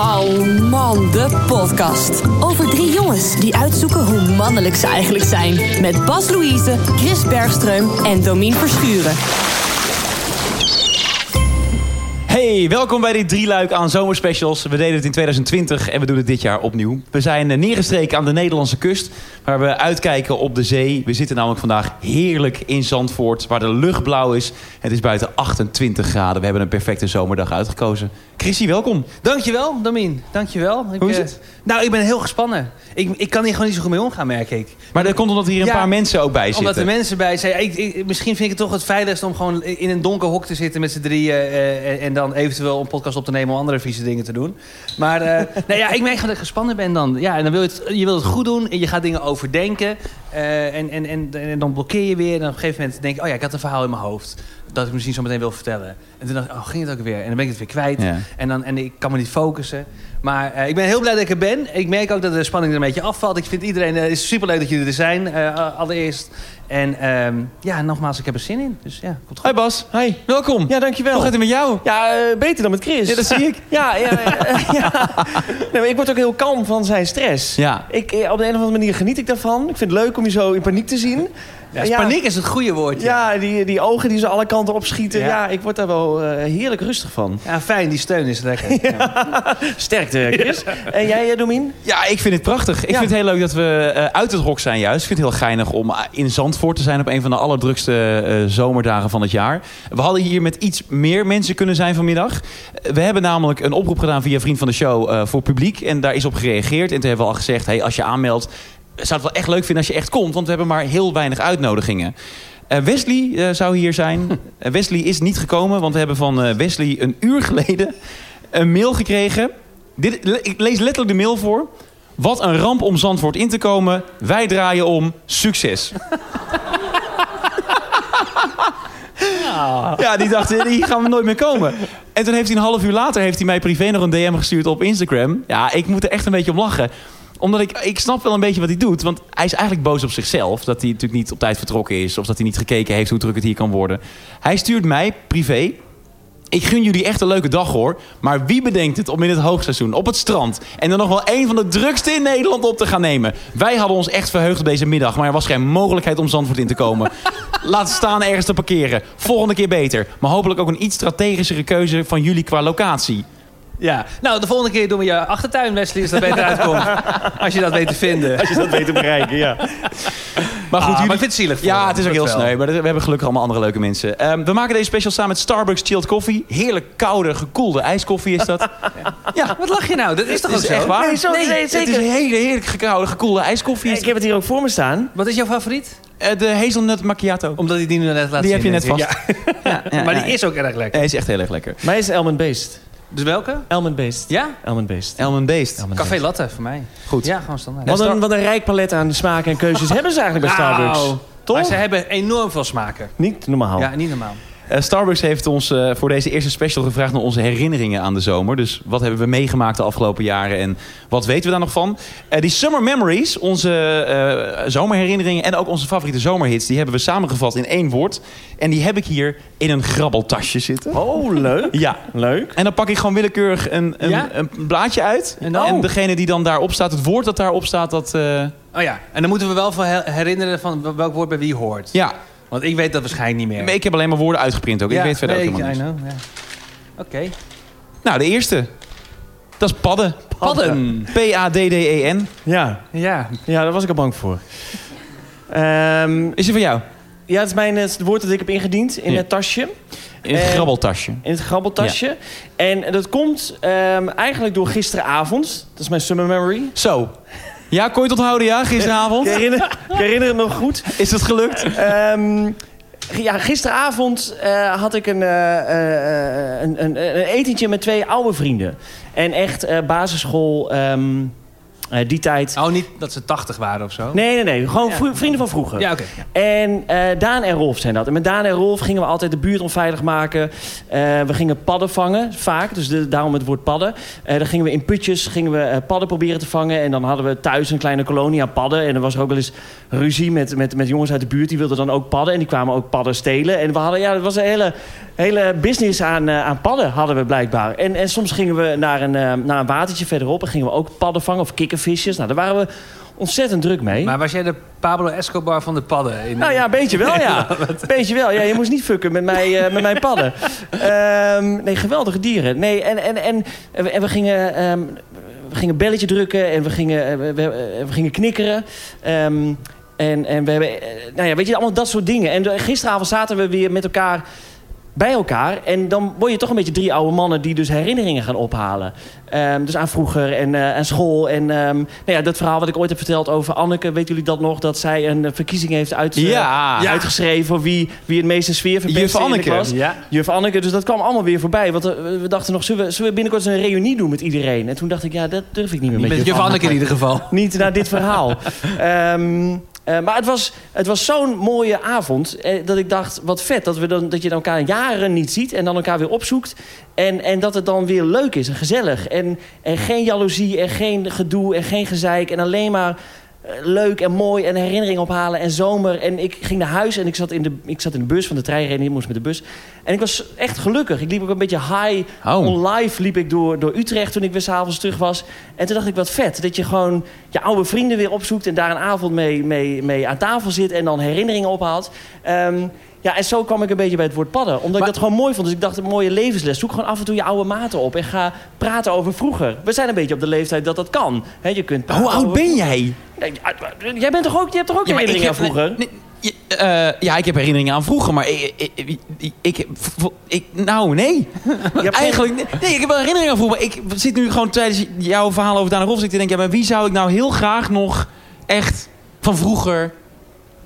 Man, man, de podcast. Over drie jongens die uitzoeken hoe mannelijk ze eigenlijk zijn. Met Bas Louise, Chris Bergström en Domien Verschuren. Hey, welkom bij dit drieluik aan zomerspecials. We deden het in 2020 en we doen het dit jaar opnieuw. We zijn eh, neergestreken aan de Nederlandse kust, waar we uitkijken op de zee. We zitten namelijk vandaag heerlijk in Zandvoort, waar de lucht blauw is. Het is buiten 28 graden. We hebben een perfecte zomerdag uitgekozen. Chrissy, welkom. Dankjewel, Domien. Dankjewel. Ik, Hoe is eh, het? nou, ik ben heel gespannen. Ik, ik kan hier gewoon niet zo goed mee omgaan, merk ik. Maar dat komt omdat hier een Ja, paar mensen ook bij zitten. Omdat er mensen bij zijn. Ik, ik- misschien vind ik het toch het veiligst om gewoon in een donker hok te zitten met z'n drieën. eh, en, en dan eventueel een podcast op te nemen om andere vieze dingen te doen. Maar eh, nou ja, ik merk dat ik gespannen ben dan. Ja, en dan wil je het, je wil het goed doen en je gaat dingen overdenken. eh, en, en, en, en dan blokkeer je weer. En op een gegeven moment denk ik, oh ja, ik had een verhaal in mijn hoofd. Dat ik misschien zo meteen wil vertellen. En toen dacht ik, oh, ging het ook weer? En dan ben ik het weer kwijt. Ja. En, dan, en ik kan me niet focussen. Maar eh, ik ben heel blij dat ik er ben. Ik merk ook dat de spanning er een beetje afvalt. Ik vind iedereen uh, is superleuk dat jullie er zijn, allereerst. En emaar ja, nogmaals, ik heb er zin in. Dus ja, komt goed. Hoi Bas, Hi. welkom. Ja, dankjewel. Hoe gaat het met jou? Ja, eh, beter dan met Chris. Ja, dat zie ik. Ja, ja, ja, ja. Nee, maar ik word ook heel kalm van zijn stress. Ja. Ik, eh, op de een of andere manier geniet ik daarvan. Ik vind het leuk om je zo in paniek te zien. Ja, dus Paniek is het goede woordje. Ja. Ja, die, die ogen die zo alle kanten opschieten. Ja. Ja, ik word daar wel eh, heerlijk rustig van. fijn, die steun is lekker. Ja. Sterkte, Chris. En jij, Domien? Ja, ik vind het prachtig. Ik Ja. vind het heel leuk dat we eh, uit het hok zijn juist. Ik vind het heel geinig om in Zandvoort te zijn... op een van de allerdrukste eh, zomerdagen van het jaar. We hadden hier met iets meer mensen kunnen zijn vanmiddag. We hebben namelijk een oproep gedaan via Vriend van de Show eh, voor publiek. En daar is op gereageerd. En toen hebben we al gezegd, hey, als je aanmeldt... zou het wel echt leuk vinden als je echt komt. Want we hebben maar heel weinig uitnodigingen. Eh, Wesley zou hier zijn. Wesley is niet gekomen, want we hebben van Wesley een uur geleden een mail gekregen. Dit, ik lees letterlijk de mail voor. Wat een ramp om Zandvoort in te komen. Wij draaien om. Succes. Ja, die dacht, hier gaan we nooit meer komen. En toen heeft hij een half uur later heeft hij mij privé nog een DM gestuurd op Instagram. Ja, ik moet er echt een beetje om lachen. Omdat ik, ik snap wel een beetje wat hij doet. Want hij is eigenlijk boos op zichzelf. Dat hij natuurlijk niet op tijd vertrokken is. Of dat hij niet gekeken heeft hoe druk het hier kan worden. Hij stuurt mij privé. Ik gun jullie echt een leuke dag hoor. Maar wie bedenkt het om in het hoogseizoen op het strand... en dan nog wel een van de drukste in Nederland op te gaan nemen? Wij hadden ons echt verheugd op deze middag... maar er was geen mogelijkheid om Zandvoort in te komen. Laat staan ergens te parkeren. Volgende keer beter. Maar hopelijk ook een iets strategischere keuze van jullie qua locatie. ja. Nou, de volgende keer doen we je achtertuin, Wesley, als dat beter uitkomt. Als je dat weet te vinden. Als je dat weet te bereiken, ja. Maar goed, Ah, maar jullie... ik vind het zielig voor Ja, hem, het is ook heel sneu. Maar we hebben gelukkig allemaal andere leuke mensen. Ehm, we maken deze special samen met Starbucks Chilled Coffee. Heerlijk koude, gekoelde ijskoffie is dat. ja, Wat lach je nou? Dat is toch ook is zo? echt waar. Nee, zo- nee, het is zeker. een hele heerlijk gekoude, gekoelde ijskoffie. Ik heb het hier ook voor me staan. Wat is jouw favoriet? Eh, de hazelnut macchiato. Omdat hij die nu net laat Die zien. heb je net ik. vast. Ja. Ja, maar ja, die is ook erg lekker. Hij is echt heel erg lekker. Mij is Almond Based. Dus welke? Almond Based. Ja? Almond Based. Elmen Beest. Almond Café latte voor mij. Goed. Ja, gewoon standaard. Wat een, wat een rijk palet aan smaken en keuzes hebben ze eigenlijk bij Starbucks. Nou, Toch? Maar ze hebben enorm veel smaken. Niet normaal. Ja, niet normaal. Eh, Starbucks heeft ons eh, voor deze eerste special gevraagd naar onze herinneringen aan de zomer. Dus wat hebben we meegemaakt de afgelopen jaren en wat weten we daar nog van? Eh, die Summer Memories, onze zomerherinneringen en ook onze favoriete zomerhits... die hebben we samengevat in één woord. En die heb ik hier in een grabbeltasje zitten. Oh, leuk. Ja, Leuk. En dan pak ik gewoon willekeurig een, een, Ja? een blaadje uit. En dan? degene die dan daarop staat, het woord dat daarop staat, dat... Oh ja, en dan moeten we wel van her- herinneren van welk woord bij wie hoort. ja, Want ik weet dat waarschijnlijk niet meer. maar ik heb alleen maar woorden uitgeprint ook. ik weet verder nee, ook helemaal niks. Ja. Oké. Nou, de eerste. Dat is padden. Padden. P-A-D-D-E-N. Ja. Ja. ja, daar was ik al bang voor. Ehm, Is die van jou? ja, het is mijn, het, het woord dat ik heb ingediend in Ja. het tasje. In het grabbeltasje. In het grabbeltasje. En dat komt ehm, eigenlijk door gisteravond. Dat is mijn summer memory. Zo. Ja, kon je het onthouden, ja, gisteravond? Ik herinner, ik herinner het nog goed. Is het gelukt? Ehm, ja, gisteravond eh, had ik een, eh, eh, een, een, een etentje met twee oude vrienden. En echt basisschool, ehm, eh, die tijd. Oh, niet dat ze 80 waren of zo? Nee, nee, nee. Gewoon Ja. vrienden van vroeger. Ja, oké. En eh, Daan en Rolf zijn dat. En met Daan en Rolf gingen we altijd de buurt onveilig maken. Eh, we gingen padden vangen, vaak. Dus de- daarom het woord padden. Dan gingen we in putjes gingen we, padden proberen te vangen. En dan hadden we thuis een kleine kolonie aan padden. En er was er ook wel eens ruzie met, met, met jongens uit de buurt. Die wilden dan ook padden. En die kwamen ook padden stelen. En we hadden, ja, het was een hele, hele business aan, eh, aan padden hadden we blijkbaar. En, en soms gingen we naar een, eh, naar een watertje verderop... en gingen we ook padden vangen of kikkervisjes. Nou, daar waren we ontzettend druk mee. Maar was jij de Pablo Escobar van de padden? In Nou ja, een beetje wel, ja. Beetje wel. Ja, je moest niet fucken met, mij, eh, met mijn padden. Ehm, nee, geweldige dieren. Nee, en, en, en, en we- en we gingen... ehm, we gingen belletje drukken en we gingen, we, we, we gingen knikkeren. Ehm, en, en we hebben, nou ja, weet je, allemaal dat soort dingen. En gisteravond zaten we weer met elkaar bij elkaar. En dan word je toch een beetje drie oude mannen die dus herinneringen gaan ophalen. Ehm, dus aan vroeger en eh, aan school. En ehm, nou ja, dat verhaal wat ik ooit heb verteld over Anneke. Weten jullie dat nog? Dat zij een eh, verkiezing heeft uit, eh, Ja. uitgeschreven... voor wie, wie het meeste sfeer verpest Juf in de Anneke. klas. Ja. Juf Anneke, dus dat kwam allemaal weer voorbij. Want we dachten nog, zullen we, zullen we binnenkort eens een reunie doen met iedereen? En toen dacht ik, ja, dat durf ik niet meer met, Met juf Juf Anneke in ieder geval. niet naar dit verhaal. Ehm, eh, maar het was, het was zo'n mooie avond eh, dat ik dacht, wat vet. Dat, we dan, dat je elkaar jaren niet ziet en dan elkaar weer opzoekt. En, en dat het dan weer leuk is en gezellig. En, en geen jaloezie en geen gedoe en geen gezeik. En alleen maar leuk en mooi en herinneringen ophalen en zomer. En ik ging naar huis en ik zat in de, ik zat in de bus van de. Ik moest met de bus. En ik was echt gelukkig. Ik liep ook een beetje high Oh. on live liep ik door, door Utrecht toen ik weer s'avonds terug was. En toen dacht ik, wat vet. Dat je gewoon je oude vrienden weer opzoekt... en daar een avond mee, mee, mee aan tafel zit en dan herinneringen ophaalt. Ehm, ja, en zo kwam ik een beetje bij het woord padden. Omdat Maar- ik dat gewoon mooi vond. Dus ik dacht, een mooie levensles. Zoek gewoon af en toe je oude maten op. En ga praten over vroeger. We zijn een beetje op de leeftijd dat dat kan. Hè, je kunt Hoe oud ben jij? Nee, Jij bent toch ook, je hebt toch ook Ja, ik herinneringen aan vroeger? nee, nee, eh, ja, ik heb herinneringen aan vroeger, maar ik... ik, ik, ik, ik- nou, nee. Eigenlijk, nee, ik heb wel herinneringen aan vroeger. Maar ik zit nu gewoon tijdens jouw verhaal over Daan Rolf... te denken, ja, maar wie zou ik nou heel graag nog echt van vroeger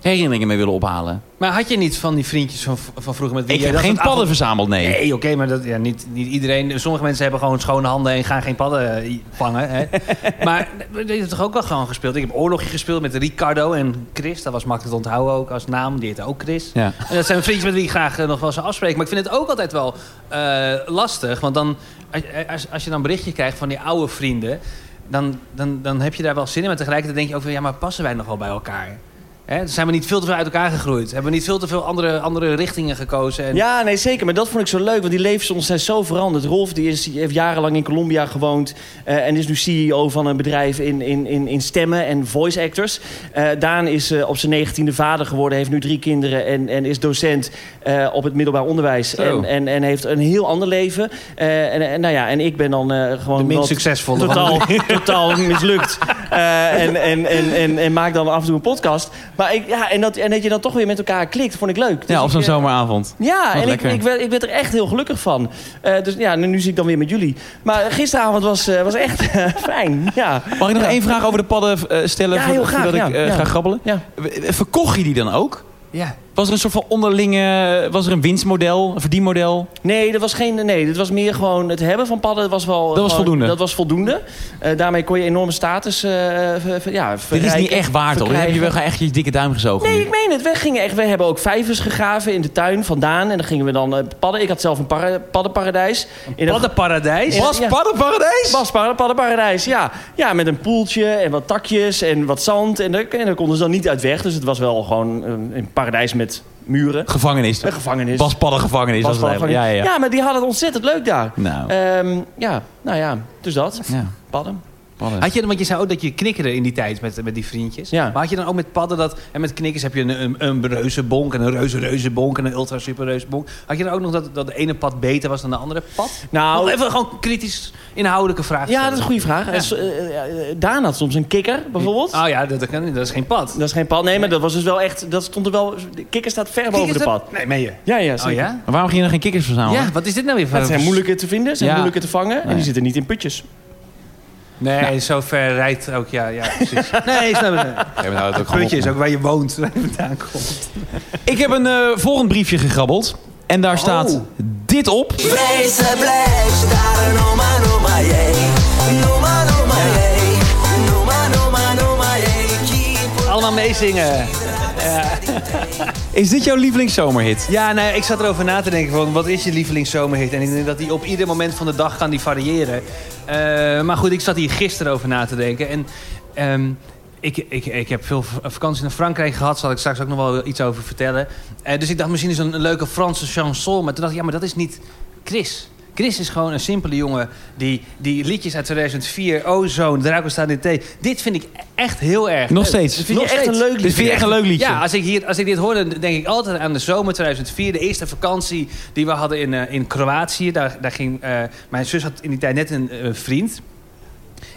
herinneringen mee willen ophalen? Maar had je niet van die vriendjes van, van vroeger met wie Ik heb geen padden avond- verzameld, nee. Nee, oké, maar dat, ja, niet, niet iedereen. Sommige mensen hebben gewoon schone handen en gaan geen padden eh, vangen. Hè? maar we hebben toch ook wel gewoon gespeeld. Ik heb oorlogje gespeeld met Ricardo en Chris. Dat was makkelijk te onthouden ook als naam. Die heette ook Chris. Ja. En dat zijn vriendjes met wie ik graag eh, nog wel zou afspreken. Maar ik vind het ook altijd wel eh, lastig. Want dan, als, als, als je dan een berichtje krijgt van die oude vrienden... Dan, dan, dan heb je daar wel zin in. Maar tegelijkertijd denk je ook van... Ja, maar passen wij nog wel bij elkaar? Hè? Zijn we niet veel te veel uit elkaar gegroeid? Hebben we niet veel te veel andere, andere richtingen gekozen? En, Ja, nee, zeker. Maar dat vond ik zo leuk, want die levens zijn zo veranderd. Rolf die is, die heeft jarenlang in Colombia gewoond... eh, en is nu CEO van een bedrijf in, in, in, in stemmen en voice actors. Eh, Daan is eh, op zijn negentiende vader geworden, heeft nu drie kinderen... en, en is docent op het middelbaar onderwijs. En, en, en heeft een heel ander leven. En, en, nou ja, en ik ben dan gewoon... de minst succesvolle. totaal, totaal mislukt. En, en, en, en, en maak dan af en toe een podcast. Maar ik, ja, en, dat, en dat je dan toch weer met elkaar klikt, vond ik leuk. Dus Ja, op zo'n eh, zomeravond. ja, Wat en ik, ik, werd, ik werd er echt heel gelukkig van. Eh, dus ja, nu, nu zit ik dan weer met jullie. Maar gisteravond was, eh, was echt fijn. Ja. Mag ik nog Ja. één vraag over de padden eh, stellen? Ja, voor- heel graag, Voordat ik eh, ga grabbelen? Verkocht je die dan ook? Ja. Was er een soort van onderlinge... Was er een winstmodel, een verdienmodel? Nee, dat was geen. Nee, dit was meer gewoon het hebben van padden. Was wel, Dat was voldoende? Dat was voldoende. Eh, daarmee kon je enorme status. eh, ver- ver- ja, Dit is niet echt waard, hoor. Dan heb je wel echt je dikke duim gezogen. Nee, nu. ik meen het. We, gingen echt, we hebben ook vijvers gegraven in de tuin vandaan. En dan gingen we dan eh, padden. Ik had zelf een para- paddenparadijs. In een- Paddenparadijs? Was paddenparadijs? Was padden- paddenparadijs, ja. Ja, met een poeltje en wat takjes en wat zand. En daar, en daar konden ze dan niet uit weg. Dus het was wel gewoon een, een paradijs met muren. Gevangenis. Een gevangenis. Paddengevangenis. eigenlijk. Ja, ja, ja. maar die hadden het ontzettend leuk daar. Nou, Ehm, ja, nou ja, dus dat. ja. Padden. Padden. Had je, want je zei ook dat je knikkerde in die tijd met, met die vriendjes. Ja. Maar had je dan ook met padden dat... En met knikkers heb je een, een, een reuze bonk en een reuze reuze bonk en een ultra super reuze bonk. Had je dan ook nog dat, dat de ene pad beter was dan de andere pad? Nou, even gewoon kritisch inhoudelijke vraag ja, dat is een goede vraag. Ja. Eh, eh, Daan had soms een kikker, bijvoorbeeld. Oh ja, dat, dat, is geen pad. Dat is geen pad. Nee, maar dat was dus wel echt... Dat stond er wel... De kikker staat ver boven de pad. Nee, meen je? Ja, ja, Oh ja? Maar waarom ging je dan geen kikkers verzamelen? Ja, wat is dit nou weer. Het zijn moeilijker te vinden, zijn Ja. moeilijker te vangen. En die zitten niet in putjes. Nee, zo ver rijdt ook, ja, ja precies. Nee, snap. Ja, houdt het Puntje is ook waar je woont, waar je vandaan komt. Ik heb een eh, volgend briefje gegrabbeld. En daar staat Oh. dit op. Daar. Keep Allemaal meezingen. Is dit jouw lievelingszomerhit? Ja, nee, ik zat erover na te denken van wat is je lievelingszomerhit? En ik denk dat die op ieder moment van de dag kan die variëren. Eh, maar goed, ik zat hier gisteren over na te denken. En ehm, ik, ik, ik heb veel vakantie naar Frankrijk gehad. Zal ik straks ook nog wel iets over vertellen. Eh, dus ik dacht, misschien is een, een leuke Franse chanson. Maar toen dacht ik, ja, maar dat is niet Chris. Chris is gewoon een simpele jongen die, die liedjes uit 2004, Ozone, Draco staat in thee. Dit vind ik echt heel erg Nog leuk. steeds. Dat vind Nog je echt een leuk liedje. Dit vind je echt een leuk liedje? Ja, als ik, hier, als ik dit hoor, dan denk ik altijd aan de zomer 2004. De eerste vakantie die we hadden in, eh, in Kroatië. Daar, daar ging, eh, mijn zus had in die tijd net een eh, vriend.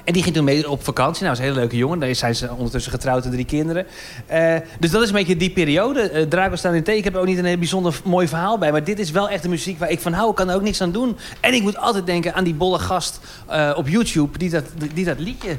En die ging toen mee op vakantie. Nou, was een hele leuke jongen. Daar zijn ze ondertussen getrouwd en drie kinderen. Eh, dus dat is een beetje die periode. Eh Drago staan in thee. Ik heb er ook niet een heel bijzonder mooi verhaal bij. Maar dit is wel echt de muziek waar ik van hou. Ik kan er ook niks aan doen. En ik moet altijd denken aan die bolle gast eh, op YouTube... die dat, die dat liedje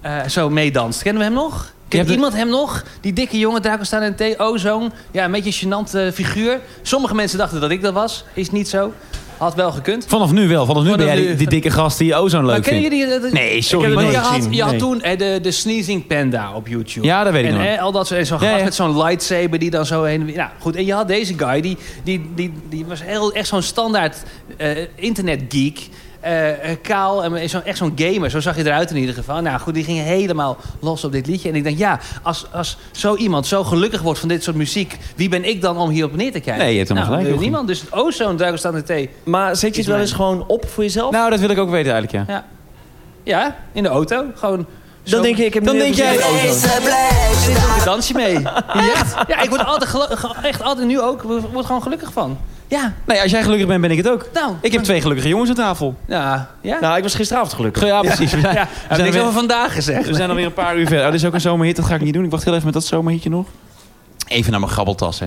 eh, zo meedanst. Kennen we hem nog? Kent iemand hem nog? Die dikke jongen, Draco staan in thee, ozone. Ja, een beetje een gênant eh, figuur. Sommige mensen dachten dat ik dat was. Is niet zo. Had wel gekund. Vanaf nu wel. Vanaf nu Vanaf ben jij die, die dikke gast die ozone Maar leuk kennen vindt. jullie... dat- Nee, sorry, Ik heb- nee. je had, gezien. je had Nee. toen eh, de, de Sneezing Panda op YouTube. Ja, dat weet ik en nog. eh, al dat soort- en zo'n Ja, gast ja. met zo'n lightsaber die dan zo heen en weer... Nou, goed. En je had deze guy, die, die, die, die was heel, echt zo'n standaard eh internetgeek. eh, eh, kaal en zo, echt zo'n gamer. Zo zag je eruit in ieder geval. Nou goed, die ging helemaal los op dit liedje. En ik denk, ja, als, als zo iemand zo gelukkig wordt van dit soort muziek... wie ben ik dan om hierop neer te kijken? Nee, je hebt helemaal nou, gelijk, eh, Niemand. Dus ozone, Dragon staat in thee. Maar zet je het wel eens gewoon op voor jezelf? Nou, dat wil ik ook weten eigenlijk, ja. Ja, ja in de auto. Gewoon... dan zo- denk je, ik heb Dan denk even jij- ook een dansje mee. Ja, ja ik word altijd, echt altijd nu ook, ik word gewoon gelukkig van. Ja, Nee, als jij gelukkig bent, ben ik het ook. nou. Ik heb twee gelukkige jongens aan tafel. Ja, ja. Nou, ik was gisteravond gelukkig. Ja, precies. We zijn, ja, we ik heb zijn, niks over vandaag gezegd. we zijn alweer een paar uur verder. Oh, dit is ook een zomerhit, dat ga ik niet doen. Ik wacht heel even met dat zomerhitje nog. Even naar mijn grabbeltas, hè.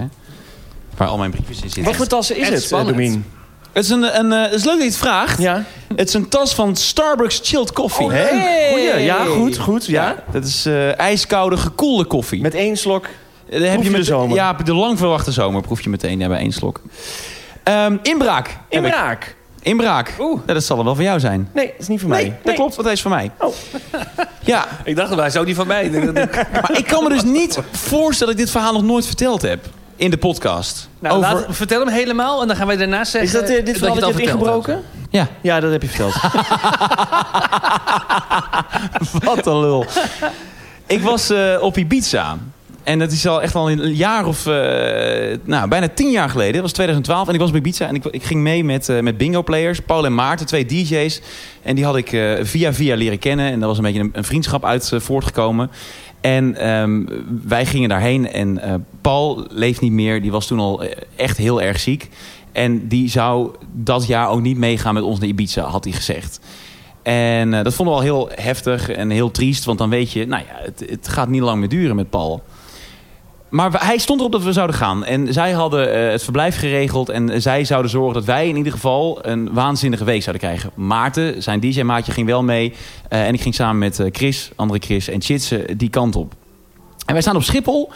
Waar al mijn briefjes in zitten. Wat voor tassen is het, spannend. Domien? Het is, een, een, eh, het is leuk dat je het vraagt. Ja. Het is een tas van Starbucks Chilled Coffee. Oh, Hé, Hey. goeie. Ja, goed, goed. Ja. Dat is eh, ijskoude, gekoelde koffie. Met één slok. Eh, dan heb je de zomer? Ja, de lang verwachte zomer proef je meteen ja, bij één slok. Ehm, inbraak. Inbraak. Inbraak. Oeh. Ja, dat zal er wel van jou zijn. Nee, dat is niet voor Nee, mij. dat klopt, want hij is van mij. Oh. Ja, Ik dacht, hij zou die van mij. maar ik kan me dus niet voorstellen dat ik dit verhaal nog nooit verteld heb. In de podcast. Nou, Over... laat- vertel hem helemaal en dan gaan wij daarna zeggen... Is dat eh, dit verhaal je dat het je hebt ingebroken? Ja, Ja, dat heb je verteld. wat een lul. ik was eh, op Ibiza. En dat is al echt al een jaar of... eh, nou, bijna tien jaar geleden. Dat was 2012. En ik was op Ibiza. En ik, ik ging mee met, eh, met bingo players. Paul en Maarten, twee DJ's. En die had ik eh, via via leren kennen. En daar was een beetje een, vriendschap uit voortgekomen. En ehm, wij gingen daarheen. En Paul leeft niet meer. Die was toen al echt heel erg ziek. En die zou dat jaar ook niet meegaan met ons naar Ibiza, had hij gezegd. En dat vonden we al heel heftig en heel triest. Want dan weet je, nou ja, het, het gaat niet lang meer duren met Paul. Maar we- hij stond erop dat we zouden gaan. En zij hadden eh, het verblijf geregeld. En zij zouden zorgen dat wij in ieder geval een waanzinnige week zouden krijgen. Maarten, zijn DJ-maatje, ging wel mee. Eh, en ik ging samen met eh, Chris, andere Chris en Chitse die kant op. En wij staan op Schiphol.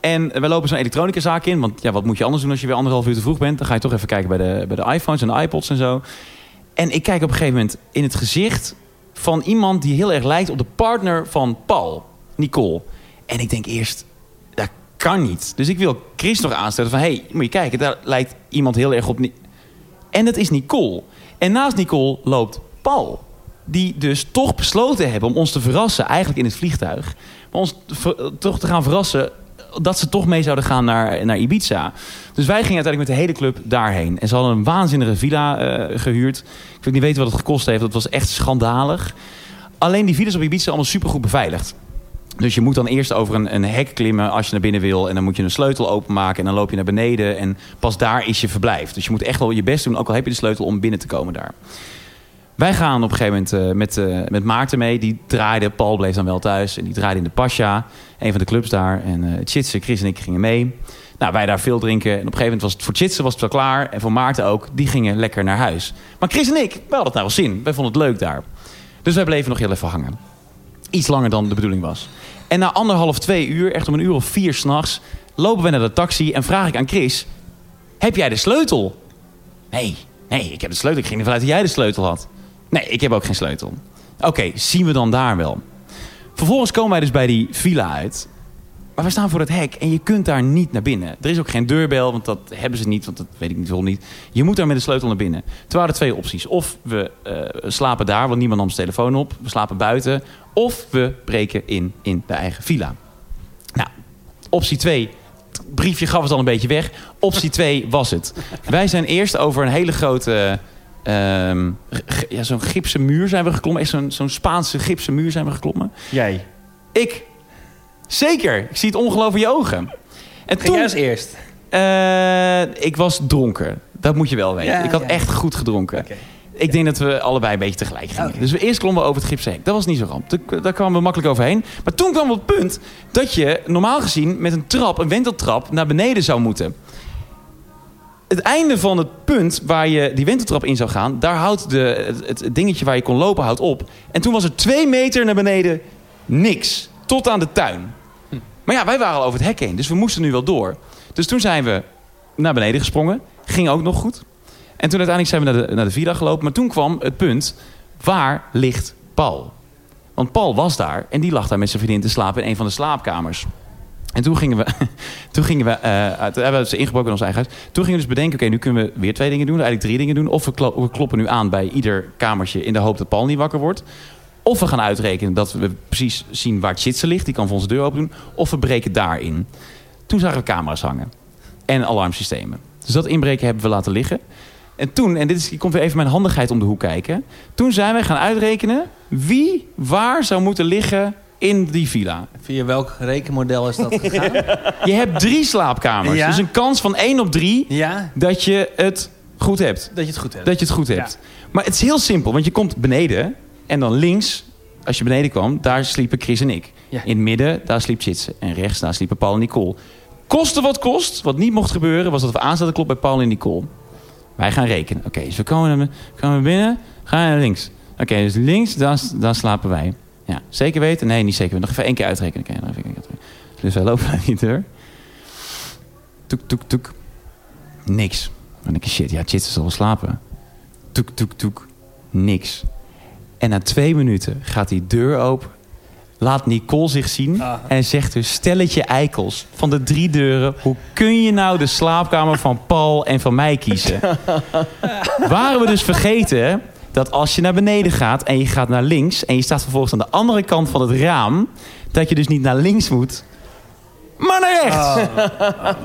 En wij lopen zo'n elektronicazaak in. Want ja, wat moet je anders doen als je weer anderhalf uur te vroeg bent? Dan ga je toch even kijken bij de, bij de iPhones en de iPods en zo. En ik kijk op een gegeven moment in het gezicht van iemand die heel erg lijkt op de partner van Paul, Nicole. En ik denk eerst, kan niet. Dus ik wil Chris nog aanstellen van, hé, hey, moet je kijken, daar lijkt iemand heel erg op. En dat is Nicole. En naast Nicole loopt Paul. Die dus toch besloten hebben om ons te verrassen, eigenlijk in het vliegtuig. Maar ons toch te gaan verrassen dat ze toch mee zouden gaan naar, naar Ibiza. Dus wij gingen uiteindelijk met de hele club daarheen. En ze hadden een waanzinnige villa eh, gehuurd. Ik wil niet weten wat het gekost heeft. Dat was echt schandalig. Alleen die villas op Ibiza allemaal supergoed beveiligd. Dus je moet dan eerst over een, een hek klimmen als je naar binnen wil. En dan moet je een sleutel openmaken. En dan loop je naar beneden. En pas daar is je verblijf. Dus je moet echt wel je best doen. Ook al heb je de sleutel om binnen te komen daar. Wij gaan op een gegeven moment eh, met, eh, met Maarten mee. Die draaide. Paul bleef dan wel thuis. En die draaide in de Pasha. Een van de clubs daar. En eh Chitse, Chris en ik gingen mee. Nou, wij daar veel drinken. En op een gegeven moment was het voor Chitse was het wel klaar. En voor Maarten ook. Die gingen lekker naar huis. Maar Chris en ik, wij hadden het nou wel zin. Wij vonden het leuk daar. Dus wij bleven nog heel even hangen. Iets langer dan de bedoeling was. En na anderhalf, twee uur, echt om een uur of vier s'nachts... lopen we naar de taxi en vraag ik aan Chris... Heb jij de sleutel? Nee, nee, ik heb de sleutel. Ik ging ervan uit dat jij de sleutel had. Nee, ik heb ook geen sleutel. Oké, zien we dan daar wel. Vervolgens komen wij dus bij die villa uit. Maar we staan voor het hek en je kunt daar niet naar binnen. Er is ook geen deurbel, want dat hebben ze niet. Want dat weet ik niet waarom niet. Je moet daar met de sleutel naar binnen. Toen waren er twee opties. Of we eh, slapen daar, want niemand nam zijn telefoon op. We slapen buiten. Of we breken in in de eigen villa. Nou, optie 2. Het briefje gaf het al een beetje weg. Optie 2 was het. Wij zijn eerst over een hele grote... ehm, ja, zo'n gipsen muur zijn we geklommen. Echt zo'n zo'n Spaanse gipsen muur zijn we geklommen. Jij. Ik. Zeker. Ik zie het ongeloof in je ogen. En Ging jij als eerst? eh, ik was dronken. Dat moet je wel weten. Ja, ik had ja. echt goed gedronken. Ik denk dat we allebei een beetje tegelijk gingen. Dus we eerst klommen we over het gipsen hek. Dat was niet zo ramp. Daar- Daar kwamen we makkelijk overheen. Maar toen kwam het punt dat je normaal gezien met een trap, een wenteltrap, naar beneden zou moeten. Het einde van het punt waar je die wenteltrap in zou gaan, daar houdt de, het, het dingetje waar je kon lopen houdt op. En toen was er twee meter naar beneden niks. Tot aan de tuin. Maar ja, wij waren al over het hek heen, dus we moesten nu wel door. Dus toen zijn we naar beneden gesprongen. Ging ook nog goed. En toen uiteindelijk zijn we naar de, naar de villa gelopen. Maar toen kwam het punt, waar ligt Paul? Want Paul was daar en die lag daar met zijn vriendin te slapen in een van de slaapkamers. En toen gingen we, toen gingen we, uit- hebben ze ingebroken in ons eigen huis. Toen gingen we dus bedenken, oké, nu kunnen we weer twee dingen doen. Eigenlijk drie dingen doen. Of we kloppen nu aan bij ieder kamertje in de hoop dat Paul niet wakker wordt. Of we gaan uitrekenen dat we precies zien waar Chitse ligt. Die kan voor onze deur open doen. Of we breken daarin. Toen zagen we camera's hangen. En alarmsystemen. Dus dat inbreken hebben we laten liggen. En toen, en dit is, komt weer even mijn handigheid om de hoek kijken. Toen zijn wij gaan uitrekenen wie waar zou moeten liggen in die villa. Via welk rekenmodel is dat gegaan? Je hebt drie slaapkamers. Ja? Dus een kans van 1 op 3 ja, dat je het goed hebt. dat je het goed hebt. Dat je het goed hebt. Maar het is heel simpel, want je komt beneden en dan links, als je beneden kwam, daar sliepen Chris en ik. Ja. In het midden, daar sliep Chitse. En rechts, daar sliepen Paul en Nicole. Koste wat kost, wat niet mocht gebeuren, was dat we aan zaten kloppen bij Paul en Nicole. Wij gaan rekenen. Oké, dus we komen, naar- komen we binnen, gaan naar links. Oké, dus links, daar, daar slapen wij. Ja, zeker weten? Nee, niet zeker weten. Nog even één keer uitrekenen. Oké, nog even één keer uitrekenen. Dus wij lopen naar die deur. Toek, toek, toek. Niks. Dan denk ik, shit, ja, Chitse zal wel slapen. Toek, toek, toek. Niks. En na twee minuten gaat die deur open. Laat Nicole zich zien. Ah. En zegt dus, stelletje eikels. Van de drie deuren. Hoe kun je nou de slaapkamer van Paul en van mij kiezen? Waren we dus vergeten dat als je naar beneden gaat en je gaat naar links... en je staat vervolgens aan de andere kant van het raam... dat je dus niet naar links moet, maar naar rechts.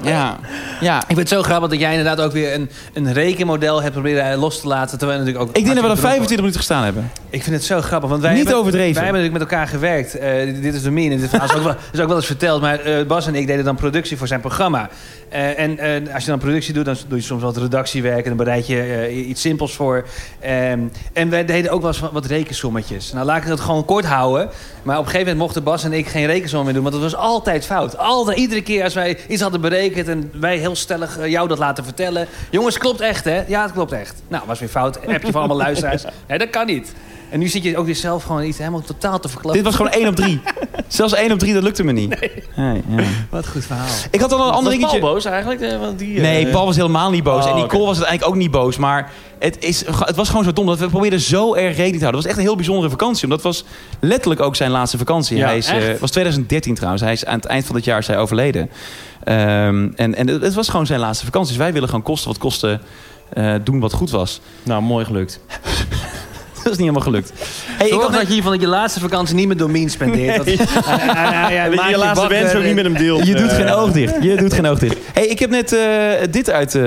Ja, ja. Ik vind het zo grappig dat jij inderdaad ook weer een, een rekenmodel hebt proberen los te laten. Terwijl we natuurlijk ook Ik denk dat we er hartstikke 25 minuten gestaan hebben. Ik vind het zo grappig. Want wij Niet hebben, overdreven. Wij hebben natuurlijk met elkaar gewerkt. Eh, dit- is de min. En dit is ook, wel, is ook wel eens verteld. Maar eh, Bas en ik deden dan productie voor zijn programma. Eh, en als je dan productie doet, dan doe je soms wat redactiewerk. En dan bereid je iets simpels voor. Ehm, en wij deden ook wel eens wat- wat rekensommetjes. Nou, laat ik het gewoon kort houden. Maar op een gegeven moment mochten Bas en ik geen rekensom meer doen. Want het was altijd fout. Altijd, iedere keer als wij iets hadden berekend... en wij heel stellig eh, jou dat laten vertellen. Jongens, klopt echt, hè? Ja, het klopt echt. Nou, was weer fout. Heb je van allemaal luisteraars. Nee, dat kan niet. En nu zit je ook weer zelf gewoon iets helemaal totaal te verklappen. Dit was gewoon 1 op 3. Zelfs 1 op 3, dat lukte me niet. Nee, ja. Wat goed verhaal. Ik had al een ander Was Paul dingetje. boos eigenlijk? Eh, Want die, eh, Nee, Paul was helemaal niet boos. Oh, en Nicole oké. was het eigenlijk ook niet boos. Maar het, is, het was gewoon zo dom dat we probeerden zo erg rekening te houden. Het was echt een heel bijzondere vakantie. Omdat het was letterlijk ook zijn laatste vakantie. Ja, hij is, eh, was 2013 trouwens. Hij is aan het eind van het jaar is hij overleden. Ehm, en en het, het was gewoon zijn laatste vakantie. Dus wij willen gewoon kosten wat kosten eh, doen wat goed was. Nou, mooi gelukt. Dat is niet helemaal gelukt. Hey, ik Zorg dat net- je van dat je laatste vakantie niet met Domien spendeert. Dat, hij- hij- hij- hij Dat je je laatste wens ook niet met hem deelt. je doet Eh, geen oog dicht. Je doet geen oog dicht. Hey, ik heb net eh, dit uit eh,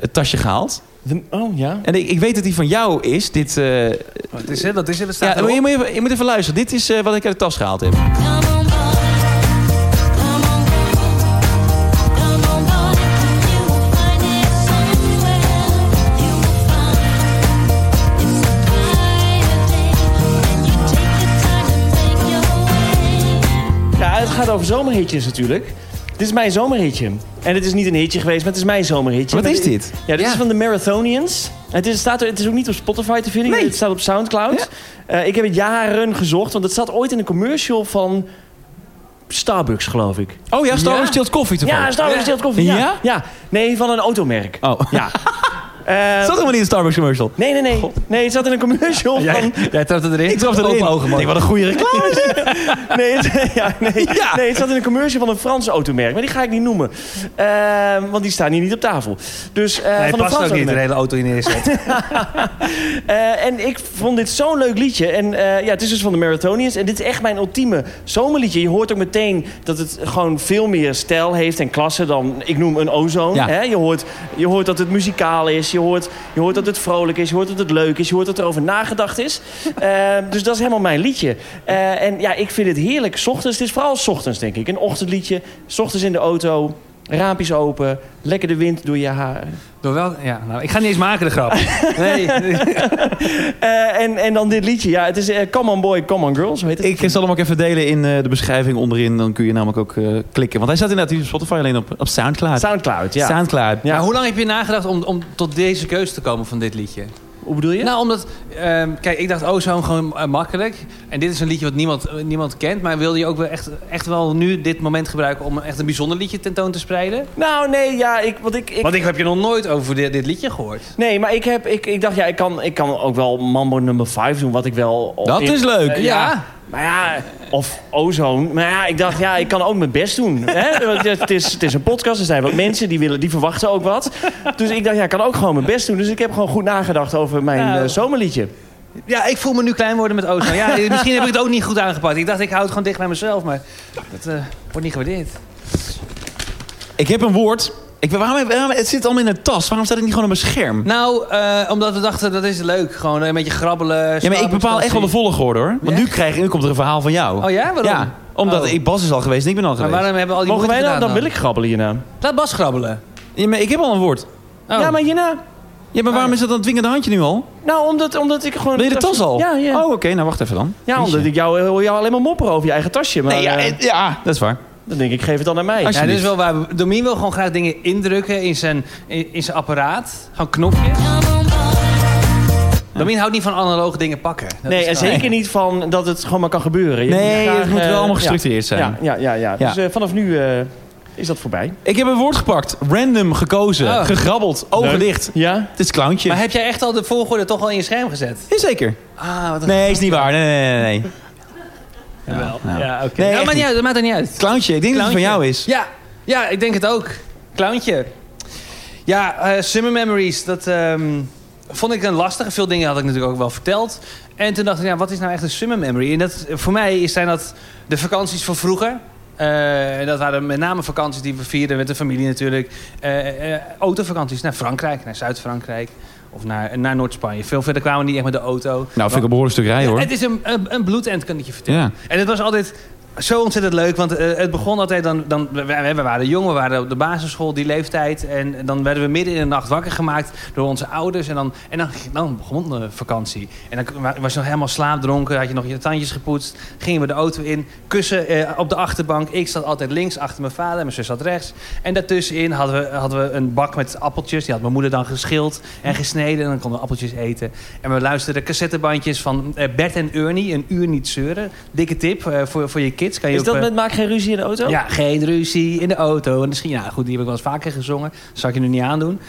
het tasje gehaald. de- Oh, ja. En ik, ik weet dat die van jou is. Dit, eh, Wat is het? Wat is het? Staat ja, je, moet even, je moet even luisteren. Dit is eh, wat ik uit de tas gehaald heb. Gaat over zomerhitjes natuurlijk. Dit is mijn zomerhitje. En het is niet een hitje geweest, maar het is mijn zomerhitje. Wat is dit- dit? Ja, dit Ja. is van de Marathonians. Het is, staat er, het is ook niet op Spotify te vinden. Nee. Het staat op Soundcloud. Eh, ik heb het jaren gezocht, want het zat ooit in een commercial van Starbucks, geloof ik. Oh ja, Star Ja? Chilled Koffie. Ja, Starbucks Ja. Stilt Koffie. Ja. Ja? ja. Nee, van een automerk. Oh. Ja. Eh, Zat helemaal niet in een Starbucks commercial. nee, nee, nee. Nee, het zat in een commercial van... Jij, jij trapt het erin? Ik trapte erin. Open ogen, man. Ik wat een goede reclame is dit. Nee het, ja, nee, nee, het zat in een commercial van een Frans automerk. Maar die ga ik niet noemen. Eh, want die staan hier niet op tafel. Dus eh Nee, van een past ook niet de automerk. hele auto in neerzet. Eh, en ik vond dit zo'n leuk liedje. En eh, ja, het is dus van de Marathonians. En dit is echt mijn ultieme zomerliedje. Je hoort ook meteen dat het gewoon veel meer stijl heeft en klasse dan, ik noem, een ozone. Ja. Hè? Je, hoort, je hoort dat het muzikaal is. Je hoort, je hoort dat het vrolijk is. Je hoort dat het leuk is. Je hoort dat er over nagedacht is. Eh, dus dat is helemaal mijn liedje. Eh, en ja, ik vind het heerlijk. 's Ochtends, het is vooral 's ochtends, denk ik. Een ochtendliedje. 's Ochtends in de auto. Raampjes open. Lekker de wind door je haar. Door wel, ja, nou, ik ga niet eens maken de grap. Nee. Eh, en, en dan dit liedje. Ja, het is eh, Come on boy, come on girl. Zo heet het. Ik zal hem ook even delen in eh, de beschrijving onderin. Dan kun je namelijk ook eh, klikken. Want hij staat inderdaad op Spotify, alleen op, op Soundcloud. Soundcloud, ja. Soundcloud. Ja. Maar hoe lang heb je nagedacht om, om tot deze keuze te komen van dit liedje? Hoe bedoel je? Nou, omdat... ehm, kijk, ik dacht, oh, zo gewoon eh, makkelijk. En dit is een liedje wat niemand, eh, niemand kent. Maar wilde je ook wel echt, echt wel nu dit moment gebruiken... om echt een bijzonder liedje tentoon te spreiden? Nou, nee, ja, ik, want ik, ik, Want ik heb je nog nooit over dit, dit liedje gehoord. nee, maar ik, heb, ik, ik dacht, ja, ik kan, ik kan ook wel Mambo nummer 5 doen, wat ik wel... Dat in- is leuk. Eh, ja. Maar ja, of Ozone. Maar ja, ik dacht, ja, ik kan ook mijn best doen. Hè? Want Het, is, het is een podcast, er zijn wat mensen die, willen, die verwachten ook wat. Dus ik dacht, ja, ik kan ook gewoon mijn best doen. Dus ik heb gewoon goed nagedacht over mijn Nou. eh, zomerliedje. Ja, ik voel me nu klein worden met Ozone. Ja, misschien heb ik het ook niet goed aangepakt. Ik dacht, ik hou het gewoon dicht bij mezelf. Maar dat eh, wordt niet gewaardeerd. Ik heb een woord. Ik, waarom, waarom, het zit allemaal in een tas. Waarom staat het niet gewoon op mijn scherm? Nou, eh, omdat we dachten, dat is leuk. Gewoon een beetje grabbelen. Ja, maar ik bepaal echt wel de volgorde hoor. Want nu, krijg, nu komt er een verhaal van jou. Oh ja? Waarom? Ja, omdat Oh. ik, Bas is al geweest en ik ben al Maar geweest. waarom hebben we al die Mogen wij dan? Dan wil ik grabbelen hierna. Laat Bas grabbelen. Ja, maar ik heb al een woord. Oh. Ja, maar hierna. Ja, maar waarom Oh. is dat dan dwingende handje nu al? Nou, omdat, omdat ik gewoon... Wil je de tas al? Ja, ja. Oh, oké. Nou, wacht even dan. Ja, omdat ik jou, hoor jou alleen maar mopperen over je eigen tasje. Maar Nee, ja, eh, eh, ja, dat is waar. Dan denk ik, geef het dan aan mij. Ja, dit is wel waar. Domien wil gewoon graag dingen indrukken in zijn, in, in zijn apparaat. Gewoon knopjes. Domien houdt niet van analoge dingen pakken. Dat Nee, en zeker niet van dat het gewoon maar kan gebeuren. Je Nee, graag, het moet wel eh, allemaal ja. gestructureerd zijn. Ja, ja, ja. ja. Ja. Dus eh, vanaf nu eh, is dat voorbij. Ik heb een woord gepakt. Random gekozen. Oh. Gegrabbeld. Ogen dicht. Ja? Het is clowntje. Maar heb jij echt al de volgorde toch al in je scherm gezet? Jazeker. Ah, wat een... Nee, is niet waar. Nee, nee, nee. nee. Jawel. Nou. Ja, oké. Nee, Ja, echt maar niet uit, dat maakt er niet uit. Clowntje. Ik denk dat het van jou is. Ja, ja, ik denk het ook. Clowntje. Ja, eh, Summer Memories, dat ehm, vond ik een lastige. Veel dingen had ik natuurlijk ook wel verteld. En toen dacht ik, ja, wat is nou echt een Summer Memory? En dat, voor mij zijn dat de vakanties van vroeger. En dat waren met name vakanties die we vierden met de familie natuurlijk. Eh, autovakanties naar Frankrijk, naar Zuid-Frankrijk. Of naar, naar Noord-Spanje. Veel verder kwamen we niet echt met de auto. Nou, vind ik een behoorlijk stuk rijden hoor. Het is een, een, een bloedend, kan ik je vertellen. Ja. En het was altijd zo ontzettend leuk, want eh, het begon altijd dan... dan we, waren jong, we waren op de basisschool, die leeftijd. En dan werden we midden in de nacht wakker gemaakt door onze ouders. En dan, en dan, begon de vakantie. En dan wa- was je nog helemaal slaapdronken, had je nog je tandjes gepoetst. Gingen we de auto in, kussen eh, op de achterbank. Ik zat altijd links achter mijn vader mijn zus zat rechts. En daartussenin hadden we, hadden we een bak met appeltjes. Die had mijn moeder dan geschild en gesneden. En dan konden we appeltjes eten. En we luisterden cassettebandjes van eh, Bert en Ernie, een uur niet zeuren. Dikke tip voor, voor je kids. Kan je Is dat eh, met Maak geen ruzie in de auto? ja, geen ruzie in de auto. En misschien, ja, goed, die heb ik wel eens vaker gezongen. Dat zal ik je nu niet aandoen.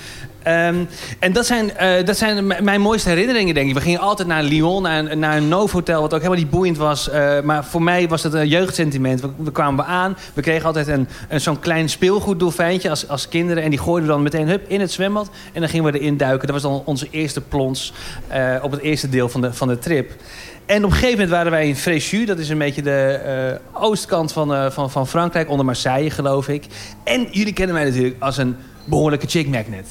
Ehm, en dat zijn, eh, dat zijn mijn mooiste herinneringen, denk ik. We gingen altijd naar Lyon, naar een, naar een Novotel, wat ook helemaal niet boeiend was. Eh, maar voor mij was het een jeugdsentiment. We, we kwamen we aan, we kregen altijd een, een, zo'n klein speelgoeddolfijntje als, als kinderen. En die gooiden we dan meteen hup, in het zwembad. En dan gingen we erin duiken. Dat was dan onze eerste plons op het eerste deel van de, van de trip. En op een gegeven moment waren wij in Fréjus. Dat is een beetje de eh, oostkant van, eh, van, van Frankrijk, onder Marseille, geloof ik. En jullie kennen mij natuurlijk als een behoorlijke chick magnet.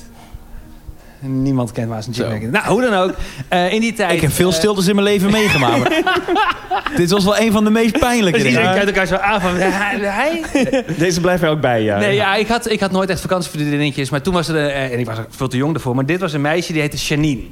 Niemand kent mij als een chick Zo. magnet. Nou, hoe dan ook. eh, in die tijd... Ik heb veel stiltes in mijn leven meegemaakt. Dit was wel een van de meest pijnlijke Dus dingen. iedereen kijkt elkaar zo aan van... Hij? hij? Deze blijft er ook bij, ja. Nee, ja, ik had, ik had nooit echt vakantievriendinnetjes. Maar toen was er... en ik was veel te jong ervoor. Maar dit was een meisje die heette Janine.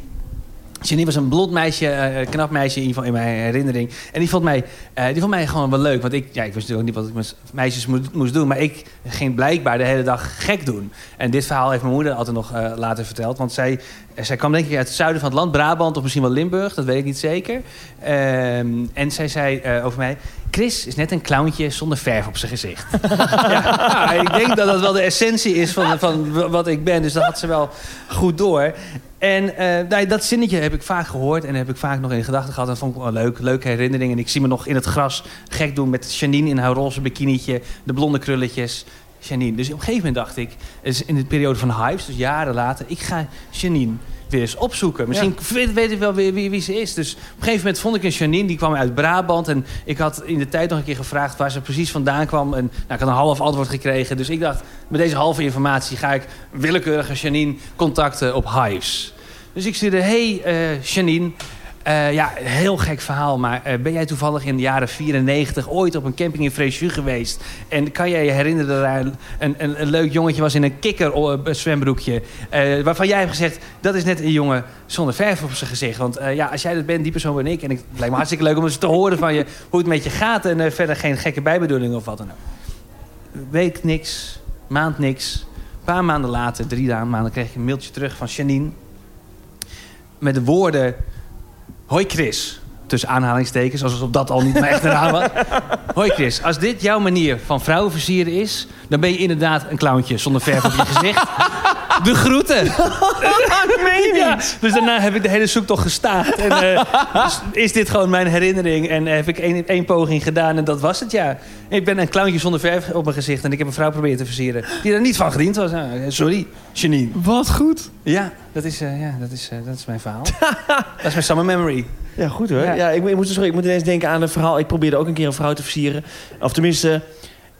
Janine was een blond meisje, eh, knap meisje in, ieder geval in mijn herinnering. En die vond mij, eh, die vond mij gewoon wel leuk. Want ik, ja, ik wist natuurlijk niet wat ik met meisjes moest, doen. Maar ik ging blijkbaar de hele dag gek doen. En dit verhaal heeft mijn moeder altijd nog eh, later verteld. Want zij, zij kwam denk ik uit het zuiden van het land. Brabant of misschien wel Limburg, dat weet ik niet zeker. Ehm, en zij zei eh, over mij... Chris is net een clowntje zonder verf op zijn gezicht. ja, nou, ik denk dat dat wel de essentie is van, van wat ik ben. Dus dat had ze wel goed door. En eh, nou, dat zinnetje heb ik vaak gehoord en heb ik vaak nog in gedachten gehad. En dat vond ik wel leuk. Leuke herinnering. En ik zie me nog in het gras gek doen met Janine in haar roze bikinietje. De blonde krulletjes. Janine. Dus op een gegeven moment dacht ik, is in de periode van Hypes, dus jaren later, ik ga Janine weer eens opzoeken. Misschien weet, weet ik wel wie, wie, wie ze is. Dus op een gegeven moment vond ik een Janine, die kwam uit Brabant. En ik had in de tijd nog een keer gevraagd waar ze precies vandaan kwam. En nou, ik had een half antwoord gekregen. Dus ik dacht, met deze halve informatie ga ik willekeurige Janine contacten op Hives. Dus ik stuurde, hey eh, Janine, eh, ja, heel gek verhaal, maar eh, ben jij toevallig in de jaren 94 ooit op een camping in Fréjus geweest? En kan jij je herinneren dat daar een, een, leuk jongetje was in een kikker eh, eh, waarvan jij hebt gezegd, dat is net een jongen zonder verf op zijn gezicht. Want ja, als jij dat bent, die persoon ben ik. En ik, het lijkt me hartstikke leuk om eens te horen van je hoe het met je gaat. En verder geen gekke bijbedoeling of wat dan ook. Week niks, maand niks. Een paar maanden later, drie maanden, kreeg ik een mailtje terug van Janine. Met de woorden... Hoi Chris. Tussen aanhalingstekens, alsof dat al niet mijn echte naam was. Hoi Chris, als dit jouw manier van vrouwen versieren is... dan ben je inderdaad een clowntje zonder verf op je gezicht. De groeten. Ja, dus daarna heb ik de hele zoektocht gestaakt. En eh, dus is dit gewoon mijn herinnering. En eh, heb ik één, één poging gedaan en dat was het, ja. Ik ben een clowntje zonder verf op mijn gezicht... en ik heb een vrouw proberen te versieren... die er niet van gediend was. Nou, sorry, Janine. Wat goed. Ja, dat is, eh, ja, dat is, eh, dat is mijn verhaal. dat is mijn summer memory. Ja, goed hoor. Ja. Ja. ik, moet- ik, sorry, ik moet ineens denken aan een verhaal. Ik probeerde ook een keer een vrouw te versieren. Of tenminste,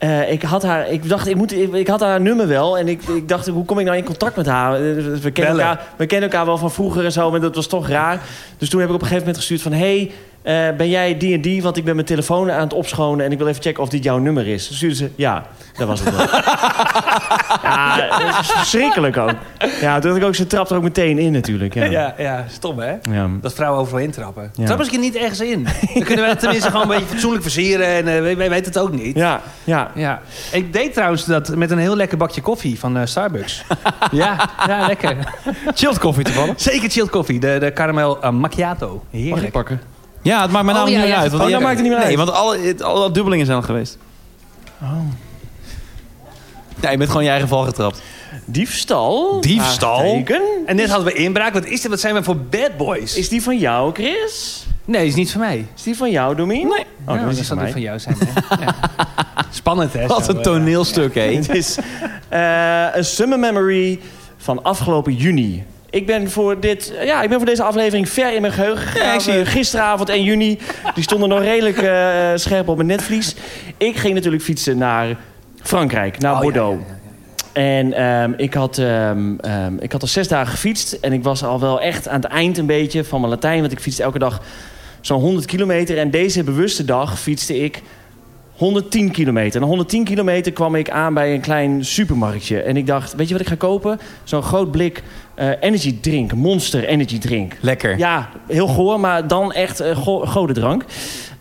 eh, ik had haar. Ik dacht, ik, moet, ik, ik had haar nummer wel. En ik, ik dacht, hoe kom ik nou in contact met haar? Eh, We kennen, elkaar, we kennen elkaar wel van vroeger en zo, maar dat was toch raar. Dus toen heb ik op een gegeven moment gestuurd van: hey, eh, ben jij die en die? Want ik ben mijn telefoon aan het opschonen en ik wil even checken of dit jouw nummer is. Toen ze: ja, dat was het wel. ja, dat is verschrikkelijk ook. Ja, toen dacht ik ook, ze trapt er ook meteen in natuurlijk. Ja. Ja, ja, stom hè? Ja. Dat vrouwen overal intrappen. Ja. Trappen ze niet ergens in. Dan kunnen wij het tenminste gewoon een beetje fatsoenlijk versieren. En eh, wij, wij weten het ook niet. Ja, ja. Ja. Ik deed trouwens dat met een heel lekker bakje koffie van eh, Starbucks. ja, ja, lekker. Chilled koffie toevallig. Zeker chilled koffie. De, de caramel macchiato. Mag ik Heerlijk. pakken? Ja, het maakt mij Oh, namelijk ja, niet meer ja. uit. want Oh, die- dan maakt het niet meer Nee, uit. want alle, het- alle dubbelingen zijn al geweest. Ja, je bent gewoon je eigen val getrapt. Diefstal? Diefstal? En net hadden we inbraak. Wat is dit? Wat zijn we voor bad boys? Is die van jou, Chris? Nee, is niet van mij. Is die van jou, Domien? Nee. Oh, Oh, dat dat zal die mij. van jou zijn. Hè? ja. Spannend, hè? Wat zo, een eh. toneelstuk, hé. Het is eh, een summer memory van afgelopen juni. Ik ben voor, dit, ja, ik ben voor deze aflevering ver in mijn geheugen gegaan. Ja, het. Gisteravond 1 juni. Die stonden nog redelijk eh, scherp op mijn netvlies. Ik ging natuurlijk fietsen naar Frankrijk, naar Oh, Bordeaux. ja. En ehm, ik, had, ehm, ehm, ik had al zes dagen gefietst. En ik was al wel echt aan het eind een beetje van mijn Latijn. Want ik fietste elke dag zo'n 100 kilometer. En deze bewuste dag fietste ik 110 kilometer. En na 110 kilometer kwam ik aan bij een klein supermarktje. En ik dacht, weet je wat ik ga kopen? Zo'n groot blik eh, energy drink. Monster energy drink. Lekker. Ja, heel goor, maar dan echt uh, go godendrank.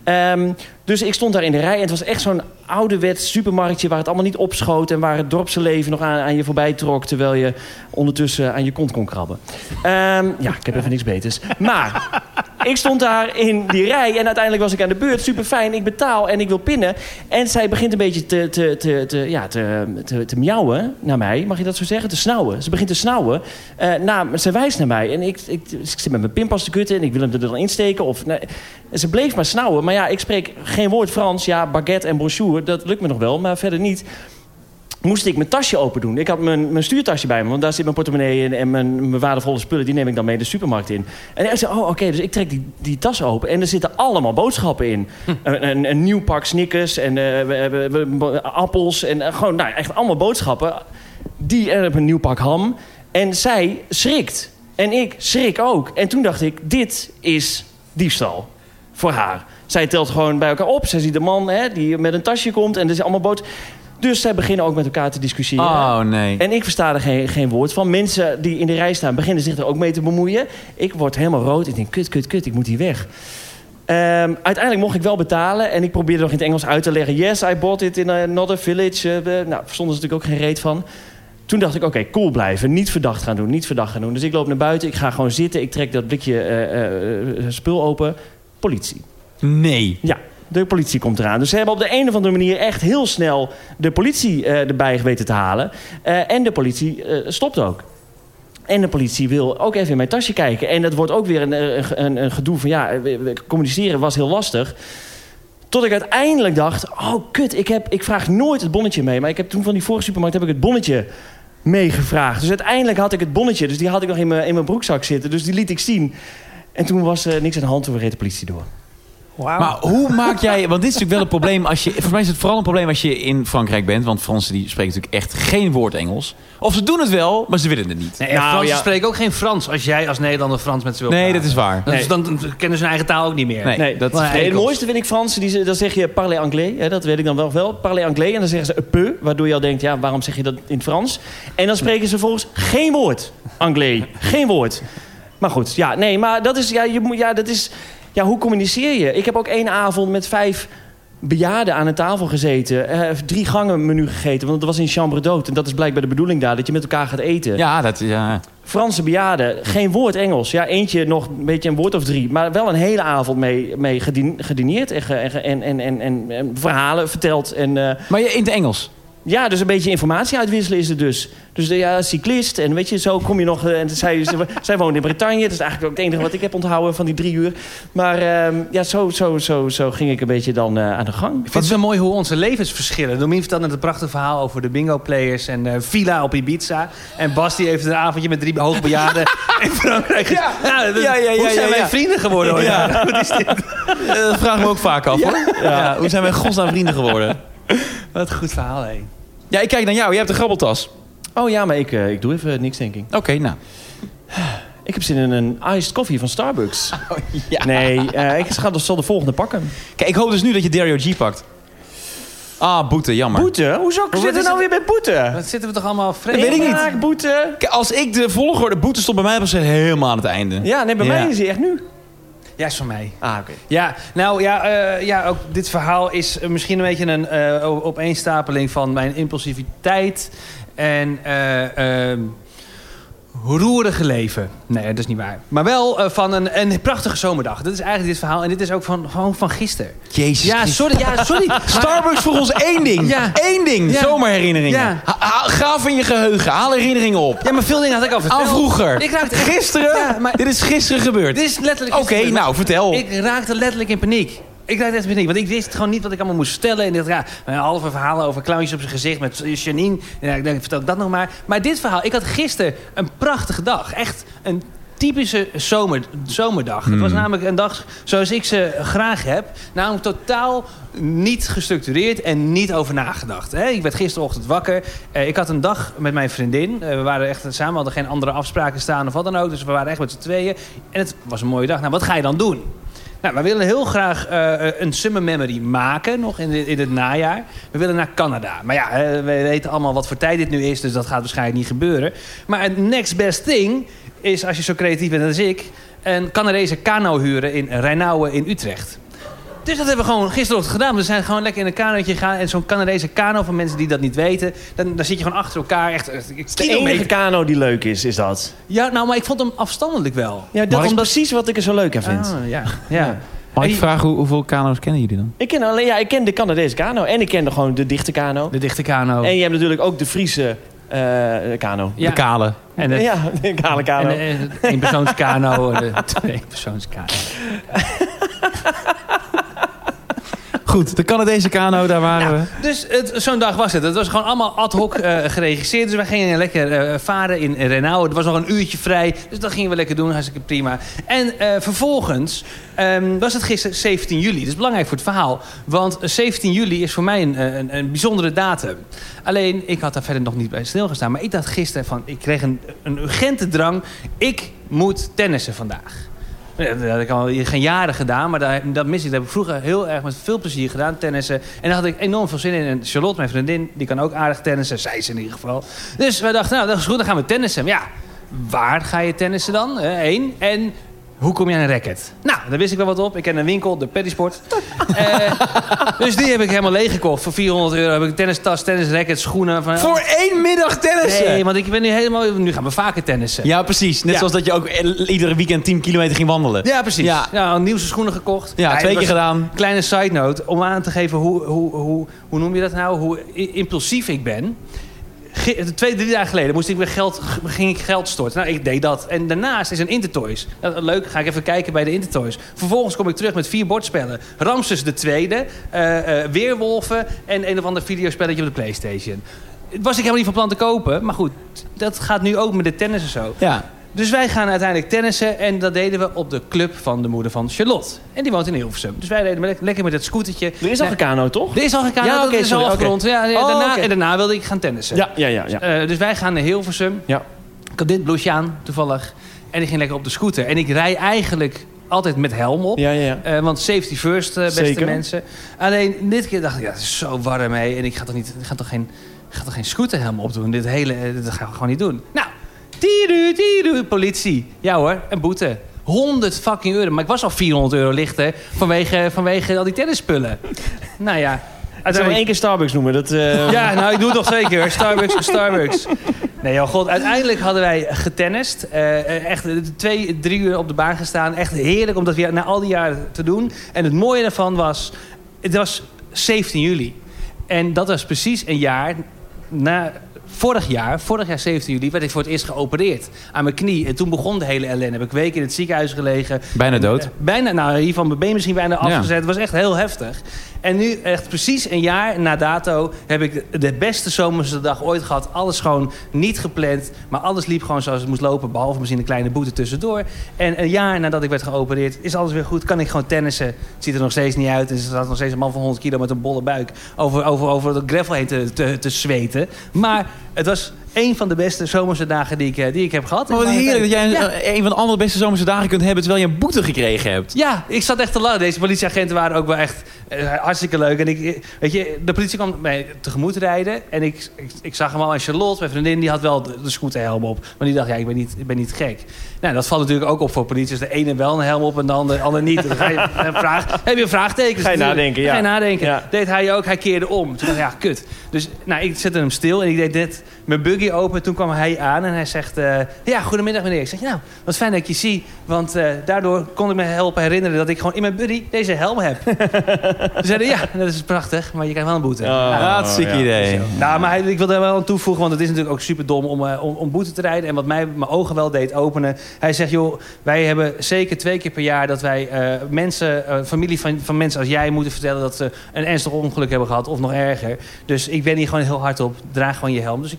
Ehm, dus ik stond daar in de rij en het was echt zo'n ouderwets supermarktje... waar het allemaal niet opschoot en waar het dorpse leven nog aan, aan je voorbij trok... terwijl je ondertussen aan je kont kon krabben. Ehm, ja, ik heb even niks beters. Maar ik stond daar in die rij en uiteindelijk was ik aan de beurt. Super fijn, ik betaal en ik wil pinnen. En zij begint een beetje te, te, te, te, ja, te, te, te miauwen naar mij. Mag je dat zo zeggen? Te snauwen. Ze begint te snauwen. Eh nou, ze wijst naar mij. En ik, ik, ik zit met mijn pinpas te kutten en ik wil hem er dan insteken. Of, ze bleef maar snauwen. Maar ja, ik spreek geen woord Frans. Ja, baguette en brochure, dat lukt me nog wel. Maar verder niet moest ik mijn tasje open doen. Ik had mijn, mijn stuurtasje bij me, want daar zit mijn portemonnee in... en mijn, mijn waardevolle spullen, die neem ik dan mee de supermarkt in. En hij zei, oh oké, dus ik trek die, die tas open... en er zitten allemaal boodschappen in. Een, een, een nieuw pak Snickers en eh, appels... en eh, gewoon, nou, echt allemaal boodschappen. Die en een nieuw pak ham. En zij schrikt. En ik schrik ook. En toen dacht ik, dit is diefstal. Voor haar. Zij telt gewoon bij elkaar op. Zij ziet de man hè, die met een tasje komt en er is allemaal bood. Dus zij beginnen ook met elkaar te discussiëren. Oh nee. En ik versta er geen, geen woord van. Mensen die in de rij staan beginnen zich er ook mee te bemoeien. Ik word helemaal rood. Ik denk, kut, kut, kut, ik moet hier weg. Ehm, uiteindelijk mocht ik wel betalen. En ik probeerde nog in het Engels uit te leggen. Yes, I bought it in another village. Eh, nou, verstonden ze natuurlijk ook geen reet van. Toen dacht ik, oké, cool blijven. Niet verdacht gaan doen, niet verdacht gaan doen. Dus ik loop naar buiten, ik ga gewoon zitten. Ik trek dat blikje eh, eh, spul open. Politie. Nee. Ja, de politie komt eraan. Dus ze hebben op de een of andere manier echt heel snel de politie eh, erbij weten te halen. Eh, en de politie eh, stopt ook. En de politie wil ook even in mijn tasje kijken. En dat wordt ook weer een, een, een gedoe van ja, communiceren was heel lastig. Tot ik uiteindelijk dacht, oh kut, ik, heb, ik vraag nooit het bonnetje mee. Maar ik heb toen van die vorige supermarkt heb ik het bonnetje meegevraagd. Dus uiteindelijk had ik het bonnetje. Dus die had ik nog in mijn, in mijn broekzak zitten. Dus die liet ik zien. En toen was er niks aan de hand, toen reed de politie door. Maar hoe maak jij... Want dit is natuurlijk wel een probleem als je... Volgens mij is het vooral een probleem als je in Frankrijk bent. Want Fransen die spreken natuurlijk echt geen woord Engels. Of ze doen het wel, maar ze willen het niet. Nee, Nou, Fransen ja. spreken ook geen Frans als jij als Nederlander Frans met ze wil Nee, praten. dat is waar. Dan, Nee. dan, dan kennen ze hun eigen taal ook niet meer. Nee. Nee, dat is nee, het mooiste vind ik Fransen, die, ze- dan zeg je parler anglais. Hè, dat weet ik dan wel wel. Parler anglais. En dan zeggen ze un peu, waardoor je al denkt, ja, waarom zeg je dat in het Frans? En dan spreken ze volgens geen woord anglais. Geen woord. Maar goed, ja, nee, maar dat is, ja, je moet, ja, dat is, ja, hoe communiceer je? Ik heb ook één avond met vijf bejaarden aan een tafel gezeten. eh, drie gangen menu gegeten, want het was in chambre d'hôte. En dat is blijkbaar de bedoeling daar, dat je met elkaar gaat eten. Ja, dat... Ja. Franse bejaarden, geen woord Engels. Ja, eentje nog een beetje een woord of drie. Maar wel een hele avond mee, mee gedin- gedineerd en, en, en, en, en, en, en verhalen verteld. En, eh, Maar je in het Engels? Ja, dus een beetje informatie uitwisselen is het dus. Dus de, ja, cyclist en weet je, zo kom je nog... eh, En zij, ze- zij woont in Bretagne, dat is eigenlijk ook het enige wat ik heb onthouden van die drie uur. Maar ehm, ja, zo, zo, zo, zo ging ik een beetje dan eh, aan de gang. Ik vind het zo mooi hoe onze levens verschillen. Domien vertelde net een prachtig verhaal over de bingo-players en eh, villa op Ibiza. En Bas die heeft een avondje met drie hoogbejaarden in Frankrijk. Ja, dat- Ja, ja, ja, hoe zijn ja. wij vrienden geworden? Ja. Wat is dit? Eh, dat vraag ik me ook vaak af. hoor. Ja. Hoe zijn wij godsnaam vrienden geworden? Wat een goed verhaal, hé. Ja, ik kijk naar jou. Jij hebt een grabbeltas. Oh ja, maar ik, eh, ik doe even niks, denk ik. Oké, nou. Ik heb zin in een iced coffee van Starbucks. Ja. Nee, eh, ik ga dus zal de volgende pakken. Kijk, ik hoop dus nu dat je Dario G pakt. Ah, boete, jammer. Boete? Hoezo zitten we nou het? weer bij boete? Wat zitten we toch allemaal vreemd? weet ik niet. Boete. Kijk, Als ik de volgorde boete stond bij mij, was het helemaal aan het einde. Ja, nee, bij Ja. mij is hij echt nu. Ja, is van mij. Ah, oké. Ja, nou ja, eh, ja, ook dit verhaal is eh, misschien een beetje een eh, o- opeenstapeling van mijn impulsiviteit en eh, ehm, roerige leven. Nee, dat is niet waar. Maar wel eh, van een, een prachtige zomerdag. Dat is eigenlijk dit verhaal en dit is ook van, gewoon van gisteren. Jezus Ja, sorry, ja, sorry. Starbucks voor ons één ding. Ja. Eén ding. Ja. Zomerherinneringen. Ja. Ha- ha- graaf in je geheugen. Haal herinneringen op. Ja, maar veel dingen had ik al verteld. Aan vroeger. Ik raakte Gisteren? Ja, maar Dit is gisteren gebeurd. dit is letterlijk... Oké, nou, vertel. Ik raakte letterlijk in paniek. Ik echt in paniek, want ik wist gewoon niet wat ik allemaal moest stellen. En dacht, ja, een halve verhalen over clowntjes op zijn gezicht met Janine. Ja, ik denk, vertel ik dat nog maar. Maar dit verhaal, ik had gisteren een prachtige dag. Echt een typische zomer, zomerdag. Het was namelijk een dag zoals ik ze graag heb. Namelijk totaal niet gestructureerd en niet over nagedacht. Hè? Ik werd gisterochtend wakker. Eh, ik had een dag met mijn vriendin. Eh, we waren echt samen, we hadden geen andere afspraken staan of wat dan ook. Dus we waren echt met z'n tweeën. En het was een mooie dag. Nou, wat ga je dan doen? Nou, we willen heel graag eh, een summer memory maken, nog in, in het najaar. We willen naar Canada. Maar ja, eh, we weten allemaal wat voor tijd dit nu is, dus dat gaat waarschijnlijk niet gebeuren. Maar het next best thing is, als je zo creatief bent als ik, een Canadese kano huren in Rijnauwen in Utrecht. Dus dat hebben we gewoon gisterochtend gedaan. We zijn gewoon lekker in een kanootje gegaan. En zo'n Canadese kano, van mensen die dat niet weten... dan, dan zit je gewoon achter elkaar. Echt, echt De enige kano die leuk is, is dat. Ja, nou, maar ik vond hem afstandelijk wel. Ja, dat is precies wat ik er zo leuk aan vind. Ah, ja, ja. Mag ik vragen hoe, hoeveel kano's kennen jullie dan? Ik ken alleen, ja, ik ken de Canadese kano. En ik ken de, gewoon de dichte kano. De dichte kano. En je hebt natuurlijk ook de Friese eh, kano. Ja. De kale. En de, ja, de kale kano. En de, de eenpersoonskano, de tweepersoonskano. Goed, de Canadese kano, daar waren we. Dus zo'n dag was het. Het was gewoon allemaal ad hoc eh, geregisseerd. Dus wij gingen lekker eh, varen in Renau. Het was nog een uurtje vrij. Dus dat gingen we lekker doen. Hartstikke prima. En eh, vervolgens ehm, was het gisteren 17 juli. Dat is belangrijk voor het verhaal. Want 17 juli is voor mij een, een, een bijzondere datum. Alleen, ik had daar verder nog niet bij stilgestaan. Maar ik dacht gisteren van... Ik kreeg een, een urgente drang. Ik moet tennissen vandaag. Dat had ik al geen jaren gedaan, maar dat, dat mis ik. Dat heb ik vroeger heel erg met veel plezier gedaan, tennissen. En daar had ik enorm veel zin in. En Charlotte, mijn vriendin, die kan ook aardig tennissen. Zij is in ieder geval. Dus wij dachten, nou, dat is goed, dan gaan we tennissen. Maar ja, waar ga je tennissen dan? Eén. En hoe kom je aan een racket? Nou, daar wist ik wel wat op. Ik ken een winkel, de Paddysport. Eh, dus die heb ik helemaal leeggekocht. Voor 400 euro heb ik een tennistas, tennisracket, schoenen. Van, Voor één middag tennissen? Nee, want ik ben nu helemaal... Nu gaan we vaker tennissen. Ja, precies. Net Ja. zoals dat je ook iedere weekend 10 kilometer ging wandelen. Ja, precies. Ja. Ja, nieuwste schoenen gekocht. Ja, twee het keer gedaan. Kleine side note, om aan te geven hoe, hoe, hoe, hoe noem je dat nou? Hoe impulsief ik ben. Twee, drie dagen geleden moest ik weer geld, ging ik geld storten. Nou, ik deed dat. En daarnaast is een Intertoys. Leuk, ga ik even kijken bij de Intertoys. Vervolgens kom ik terug met vier bordspellen. Ramses de Tweede, eh, eh, Weerwolven en een of ander videospelletje op de Playstation. Was ik helemaal niet van plan te kopen. Maar goed, dat gaat nu ook met de tennis en zo. Ja. Dus wij gaan uiteindelijk tennissen. En dat deden we op de club van de moeder van Charlotte. En die woont in Hilversum. Dus wij deden le- lekker met het scootertje. Er is al gekano, toch? Er is al gekanoed, Ja, dat oké, is sorry, al afgerond. Ja, ja, Oh, daarna. En daarna wilde ik gaan tennissen. Ja, ja, ja. ja. Eh, dus wij gaan naar Hilversum. Ja. Ik had dit blouseje aan, toevallig. En ik ging lekker op de scooter. En ik rij eigenlijk altijd met helm op. Ja. Eh, want safety first, eh, beste Zeker. mensen. Alleen dit keer dacht ik, ja, het is zo warm mee. En ik ga toch, niet, ik ga toch geen, ik ga toch geen scooterhelm opdoen? Dit hele, dat gaan we gewoon niet doen. Nou, tiru, tiru, politie. Ja hoor, een boete. 100 fucking euro. Maar ik was al 400 euro lichter vanwege, vanwege al die tennisspullen. nou ja. Maar één keer Starbucks noemen. Dat, eh, Ja, nou, ik doe het nog twee keer. Starbucks Starbucks. Nee, joh, god. Uiteindelijk hadden wij getennist. Eh, echt eh, twee, drie uur op de baan gestaan. Echt heerlijk om dat weer na al die jaren te doen. En het mooie daarvan was... Het was 17 juli. En dat was precies een jaar na... Vorig jaar, vorig jaar 17 juli, werd ik voor het eerst geopereerd aan mijn knie. En toen begon de hele ellende. Heb ik weken in het ziekenhuis gelegen. Bijna dood. Eh, Bijna, nou, hiervan mijn been misschien bijna afgezet. Het was echt heel heftig. En nu, echt precies een jaar na dato, heb ik de- beste zomerse dag ooit gehad. Alles gewoon niet gepland, maar alles liep gewoon zoals het moest lopen. Behalve misschien een kleine boete tussendoor. En een jaar nadat ik werd geopereerd, is alles weer goed. Kan ik gewoon tennissen. Het ziet er nog steeds niet uit. Er staat nog steeds een man van 100 kilo met een bolle buik over, over, over de gravel heen te, te, te zweten. Maar het was een van de beste zomerse dagen die ik, eh, die ik heb gehad. Maar wat heerlijk dat jij een, Ja. een van de allerbeste zomerse dagen kunt hebben... terwijl je een boete gekregen hebt. Ja, ik zat echt te lachen. Deze politieagenten waren ook wel echt eh, hartstikke leuk. En ik, weet je, de politie kwam mij tegemoet rijden. En ik, ik, ik zag hem al. En Charlotte, mijn vriendin, die had wel de, de scooterhelm op. Maar die dacht, ja, ik ben niet, ik ben niet gek. Nou, dat valt natuurlijk ook op voor politie. Dus de ene wel een helm op en de andere, ander niet. Dan ga je vraag, heb je een vraagteken. Ga je nadenken, ja. Ga je nadenken. Ja. Deed hij ook, hij keerde om. Toen dacht ik, ja, kut. Dus nou, ik zette hem stil en ik deed dit, mijn buggy open. Toen kwam hij aan en hij zegt, eh, ja, goedemiddag meneer. Ik zeg, nou, wat fijn dat ik je zie. Want eh, daardoor kon ik me helpen herinneren dat ik gewoon in mijn buggy deze helm heb. Ze zeiden, ja, dat is prachtig, maar je krijgt wel een boete. Oh. Hartstikke ja. idee. Nou, maar hij, ik wil er wel aan toevoegen, want het is natuurlijk ook super dom om, eh, om, om boete te rijden. En wat mij mijn ogen wel deed openen. Hij zegt, joh, wij hebben zeker twee keer per jaar dat wij eh, mensen, familie van, van mensen als jij moeten vertellen dat ze een ernstig ongeluk hebben gehad of nog erger. Dus ik ben hier gewoon heel hard op. Draag gewoon je helm. Dus ik,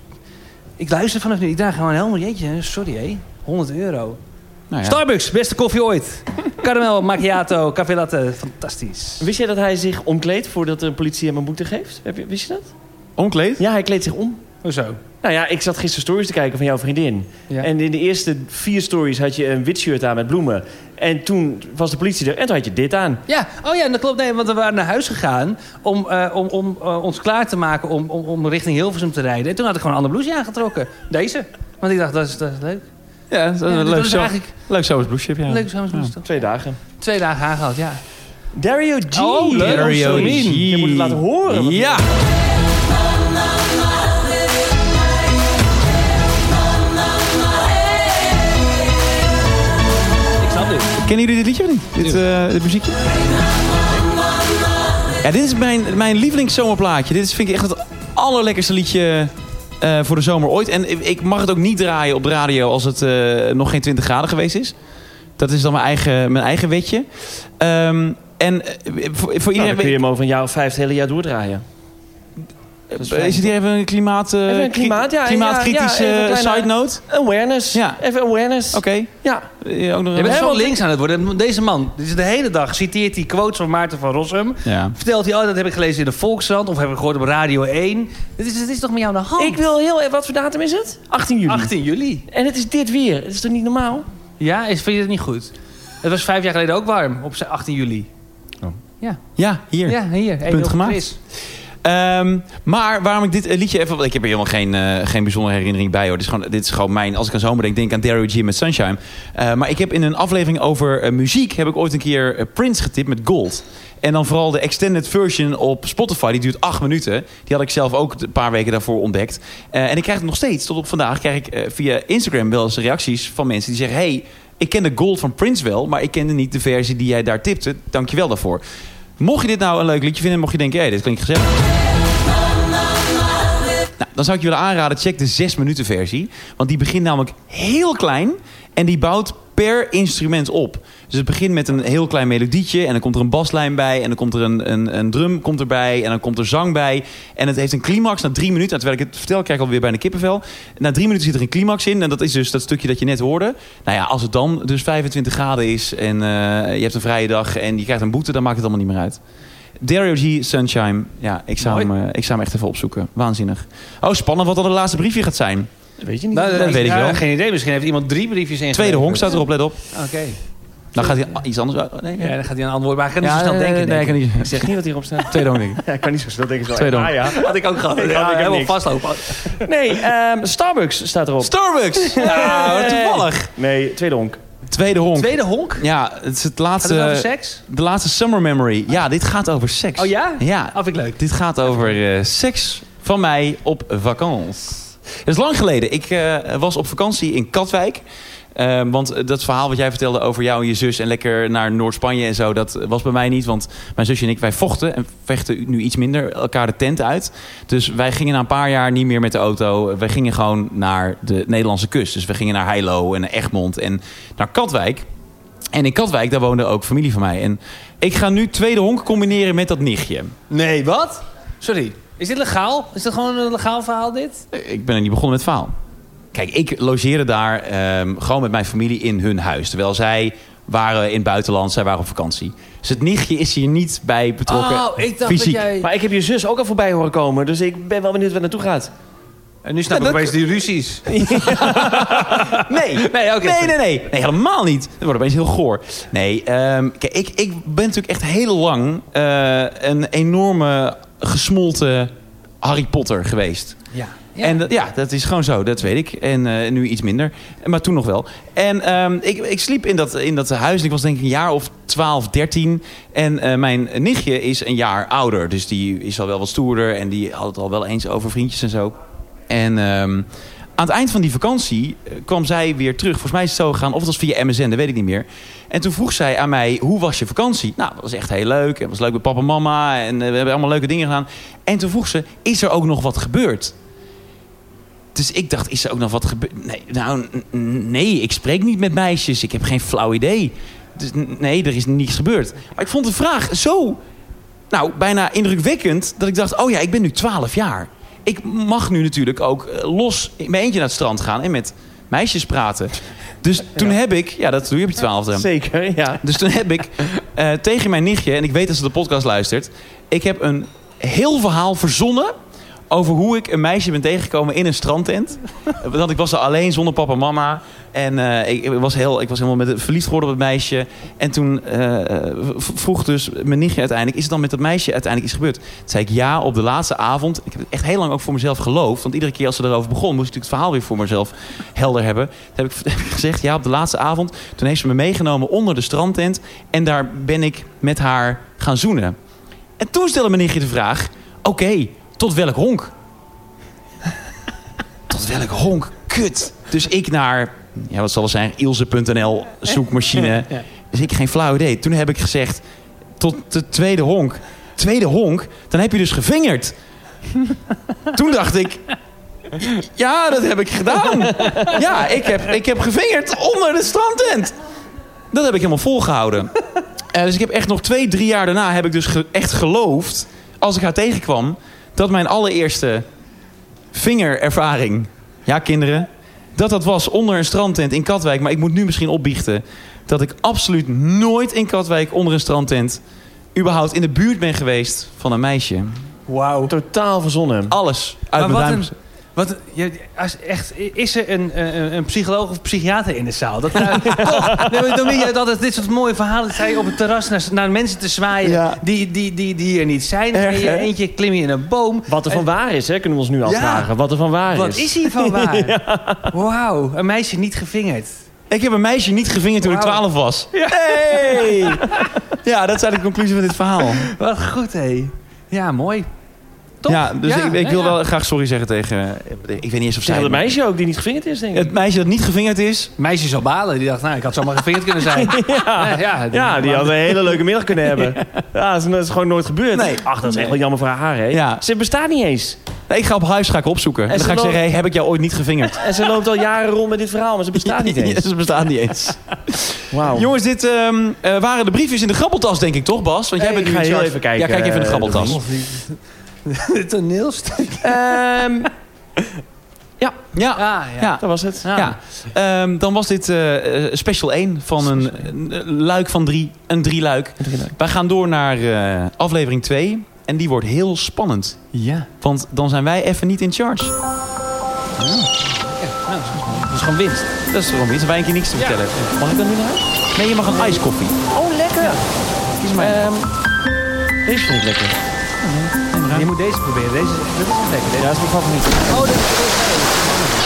ik luister vanaf nu. Ik draag gewoon een helm. Jeetje, sorry hé. 100 euro. Nou ja. Starbucks, beste koffie ooit. Caramel, macchiato, café latte. Fantastisch. Wist jij dat hij zich omkleedt voordat de politie hem een boete geeft? Heb je, wist je dat? Omkleed? Ja, hij kleedt zich om. Hoezo? Nou ja, ik zat gisteren stories te kijken van jouw vriendin. Ja. En in de eerste vier stories had je een wit shirt aan met bloemen. En toen was de politie er en toen had je dit aan. Ja, oh ja, dat klopt. Nee, want we waren naar huis gegaan om, eh, om, om eh, ons klaar te maken om, om, om richting Hilversum te rijden. En toen had ik gewoon een ander blouseje aangetrokken. Deze. Want ik dacht, dat is, dat is leuk. Ja, dat is Ja, een leuk, zo, eigenlijk leuk zomers blouseje, ja. leuk zomersblouseje. toch? Twee dagen. Twee dagen aangehad, ja. Dario G. Oh, leuk. Dario Zo G. Je moet het laten horen. Ja. Kennen jullie dit liedje of niet? Dit, eh, dit muziekje? Ja, dit is mijn, mijn lievelingszomerplaatje. Dit is, vind ik echt het allerlekkerste liedje eh, voor de zomer ooit. En ik- mag het ook niet draaien op de radio als het eh, nog geen 20 graden geweest is. Dat is dan mijn eigen, mijn eigen wetje. Ehm, en voor, voor Nou, iedereen... kun je hem over een jaar of vijf het hele jaar doordraaien. Is fijn. is het hier even een klimaat, eh, Even een klimaat, ja, klimaatkritische ja, ja, kleine- side note? Awareness. Ja. Even awareness. Oké. Ja. Eh, ook nog Je bent zo links aan het worden. Deze man, dit is de hele dag, citeert hij quotes van Maarten van Rossum. Ja. Vertelt hij, oh, dat heb ik gelezen in de Volkskrant. Of heb ik gehoord op Radio 1. Dit is, dit is toch met jou aan de hand? Ik wil heel even... Wat voor datum is het? 18 juli. 18 juli. En het is dit weer. Het is toch niet normaal? Ja, is, vind je het niet goed? Het was vijf jaar geleden ook warm, op z'n 18 juli. Ja, hier. Ja, hier. Punt gemaakt. Chris. Ehm, maar waarom ik dit eh, liedje even... Ik heb er helemaal geen, eh, geen bijzondere herinnering bij hoor. Dit is, gewoon, dit is gewoon mijn... Als ik aan zomer denk, denk ik aan Daryl G met Sunshine. Eh, maar ik heb in een aflevering over muziek... heb ik ooit een keer Prince getipt met Gold. En dan vooral de extended version op Spotify. Die duurt acht minuten. Die had ik zelf ook een paar weken daarvoor ontdekt. En ik krijg het nog steeds. Tot op vandaag krijg ik via Instagram wel eens reacties van mensen die zeggen... Hey, ik ken de Gold van Prince wel... maar ik kende niet de versie die jij daar tipte. Dank je wel daarvoor. Mocht je dit nou een leuk liedje vinden... mocht je denken, hé, dit klinkt gezellig... Nou, dan zou ik je willen aanraden, check de 6 minuten versie. Want die begint namelijk heel klein en die bouwt per instrument op. Dus het begint met een heel klein melodietje en dan komt er een baslijn bij en dan komt er een, een, een drum komt erbij en dan komt er zang bij. En het heeft een climax na drie minuten. En terwijl ik het vertel, krijg ik alweer bijna kippenvel. Na drie minuten zit er een climax in en dat is dus dat stukje dat je net hoorde. Nou ja, als het dan dus 25 graden is en eh, je hebt een vrije dag en je krijgt een boete, dan maakt het allemaal niet meer uit. Dario G, Sunshine. Ja, ik zou, hem, eh, ik zou hem echt even opzoeken. Waanzinnig. Oh, spannend wat dan het laatste briefje gaat zijn. Dat weet je niet. Nou, dat weet ik ja, wel. Geen idee, misschien heeft iemand drie briefjes ingegeven. Tweede honk staat erop, let op. Oké. Dan gaat hij iets anders... oh, Nee, Ja, dan gaat hij een antwoord. Maar hij kan niet zo snel denken. Nee, denk ik kan ik. niet. Ik zeg niet wat hierop staat. Tweede honk, denk ik. Ja, ik kan niet zo snel denken. Zo. Tweede ah, honk. ja. Had ik ook gehad. Ja, Ja, ik heb helemaal niks. vastlopen. Nee, ehm, Starbucks staat erop. Starbucks! Ja, toevallig. Nee, tweede honk. Tweede honk. Tweede honk? Ja, het is het Gaat het over laatste... seks? De laatste summer memory. Ja, dit gaat over seks. Oh ja? Ja. Oh, vind ik leuk. Dit gaat over eh, seks van mij op vakantie. Het is lang geleden. Ik eh, was op vakantie in Katwijk. Eh, want dat verhaal wat jij vertelde over jou en je zus... en lekker naar Noord-Spanje en zo, dat was bij mij niet. Want mijn zusje en ik, wij vochten en vechten nu iets minder elkaar de tent uit. Dus wij gingen na een paar jaar niet meer met de auto. Wij gingen gewoon naar de Nederlandse kust. Dus we gingen naar Heilo en Egmond en naar Katwijk. En in Katwijk, daar woonde ook familie van mij. En ik ga nu tweede honk combineren met dat nichtje. Nee, wat? Sorry. Is dit legaal? Is dat gewoon een legaal verhaal, dit? Ik ben er niet begonnen met het verhaal. Kijk, ik logeerde daar ehm, gewoon met mijn familie in hun huis. Terwijl zij waren in het buitenland, zij waren op vakantie. Dus het nichtje is hier niet bij betrokken. Oh, ik dacht fysiek. dat jij... Maar ik heb je zus ook al voorbij horen komen. Dus ik ben wel benieuwd waar het naartoe gaat. En nu snap Ja, ik dat- opeens die ruzies. Nee, Nee, oké. nee, nee, nee. Nee, helemaal niet. Dat wordt opeens heel goor. Nee, ehm, kijk, ik, ik ben natuurlijk echt heel lang eh, een enorme gesmolten Harry Potter geweest. Ja. En dat- ja, dat is gewoon zo, dat weet ik. En eh, nu iets minder, maar toen nog wel. En ehm, ik, ik sliep in dat, in dat huis en ik was denk ik een jaar of 12, 13. En eh, mijn nichtje is een jaar ouder, dus die is al wel wat stoerder. En die had het al wel eens over vriendjes en zo. En ehm, aan het eind van die vakantie eh, kwam zij weer terug. Volgens mij is het zo gegaan, of het was via MSN, dat weet ik niet meer. En toen vroeg zij aan mij, hoe was je vakantie? Nou, dat was echt heel leuk. Het was leuk met papa en mama. En we hebben allemaal leuke dingen gedaan. En toen vroeg ze, is er ook nog wat gebeurd? Dus ik dacht, is er ook nog wat gebeurd? Nee, nou, nee, ik spreek niet met meisjes. Ik heb geen flauw idee. Dus nee, er is niets gebeurd. Maar ik vond de vraag zo, nou, bijna indrukwekkend... dat ik dacht, oh ja, ik ben nu 12 jaar. Ik mag nu natuurlijk ook eh, los in mijn eentje naar het strand gaan... en met meisjes praten. Dus toen heb ik... Ja, dat doe je op je twaalfde. Zeker, ja. Dus toen heb ik eh, tegen mijn nichtje, en ik weet dat ze de podcast luistert, ik heb een heel verhaal verzonnen over hoe ik een meisje ben tegengekomen in een strandtent. Want ik was er alleen zonder papa en mama. En eh, ik, ik was heel, ik was helemaal met, verliefd geworden op het meisje. En toen eh, vroeg dus mijn nichtje uiteindelijk... is het dan met dat meisje uiteindelijk iets gebeurd? Toen zei ik ja, op de laatste avond. Ik heb het echt heel lang ook voor mezelf geloofd. Want iedere keer als ze erover begon... moest ik natuurlijk het verhaal weer voor mezelf helder hebben. Toen heb ik, heb ik gezegd ja, op de laatste avond. Toen heeft ze me meegenomen onder de strandtent. En daar ben ik met haar gaan zoenen. En toen stelde mijn nichtje de vraag... oké, tot welk honk? tot welk honk? Kut. Dus ik naar, ja, wat zal het zijn, Ilse.nl zoekmachine. Dus ik geen flauw idee. Toen heb ik gezegd, tot de tweede honk. Tweede honk? Dan heb je dus gevingerd. Toen dacht ik, ja, dat heb ik gedaan. Ja, ik heb, ik heb gevingerd onder de strandtent. Dat heb ik helemaal volgehouden. Eh, dus ik heb echt nog twee, drie jaar daarna heb ik dus ge- echt geloofd, als ik haar tegenkwam, dat mijn allereerste vingerervaring, ja kinderen, dat dat was onder een strandtent in Katwijk. Maar ik moet nu misschien opbiechten dat ik absoluut nooit in Katwijk onder een strandtent überhaupt in de buurt ben geweest van een meisje. Wauw. Totaal verzonnen. Alles uit Maar mijn wat duim. Wat, je, als, echt, is er een, een, een psycholoog of psychiater in de zaal? Dat, nee, je had altijd dit soort mooie verhalen. zei je op het terras naar, naar mensen te zwaaien Ja. die, die, die, die er niet zijn. Erg, en je eentje klim je in een boom. Wat er van waar is, hè, kunnen we ons nu Ja. afvragen. Wat er van waar Wat is. is hiervan waar? Wauw, een meisje niet gevingerd. Ik heb een meisje niet gevingerd toen ik Wauw. 12 was. Hey! Ja, dat is eigenlijk de conclusie van dit verhaal. Wat goed, hé. Ja, mooi. Toch? Ja, dus ik, ik wil ja. wel graag sorry zeggen tegen... Ik weet niet eens of zij... Zeg dat meisje ook die niet gevingerd is, denk ik. Het meisje dat niet gevingerd is... Meisje zou balen. Die dacht, nou, ik had zomaar gevingerd kunnen zijn. ja, ja, Ja, die had een hele leuke middag kunnen hebben. Ja, dat is, dat is gewoon nooit gebeurd. Nee. Ach, dat is echt wel jammer voor haar, hè? Ja. Ze bestaat niet eens. Nee, ik ga op huis ga ik opzoeken. En, dan ga ik loopt- zeggen, hey, heb ik jou ooit niet gevingerd? En ze loopt al jaren rond met dit verhaal, maar ze bestaat niet eens. Ze bestaat niet eens. Wauw. Jongens, dit ehm, eh, waren de briefjes in de grabbeltas, denk ik, toch Bas? Want jij Hey, bent ik nu ga heel even kijken, Ja, kijk even in de eh, grabbeltas. Het toneelstuk. Ehm, Ja, Ah, ja. ja. dat was het. Ja. ja. Ehm, dan was dit eh, eh, special 1 van een, een luik van drie. Een drie luik. Wij gaan door naar eh, aflevering 2. En die wordt heel spannend. Ja. Want dan zijn wij even niet in charge. Nou, dat is gewoon winst. Dat is gewoon iets. Wij een keer niks te Ja. vertellen. Mag ik dan nu naar huis? Nee, je mag een ijskoffie. Oh, lekker. Kies maar. Ehm, deze vond ik lekker. Je moet deze proberen. Deze, dat is lekker. Ja, dat is mijn favoriet. Oh, dit is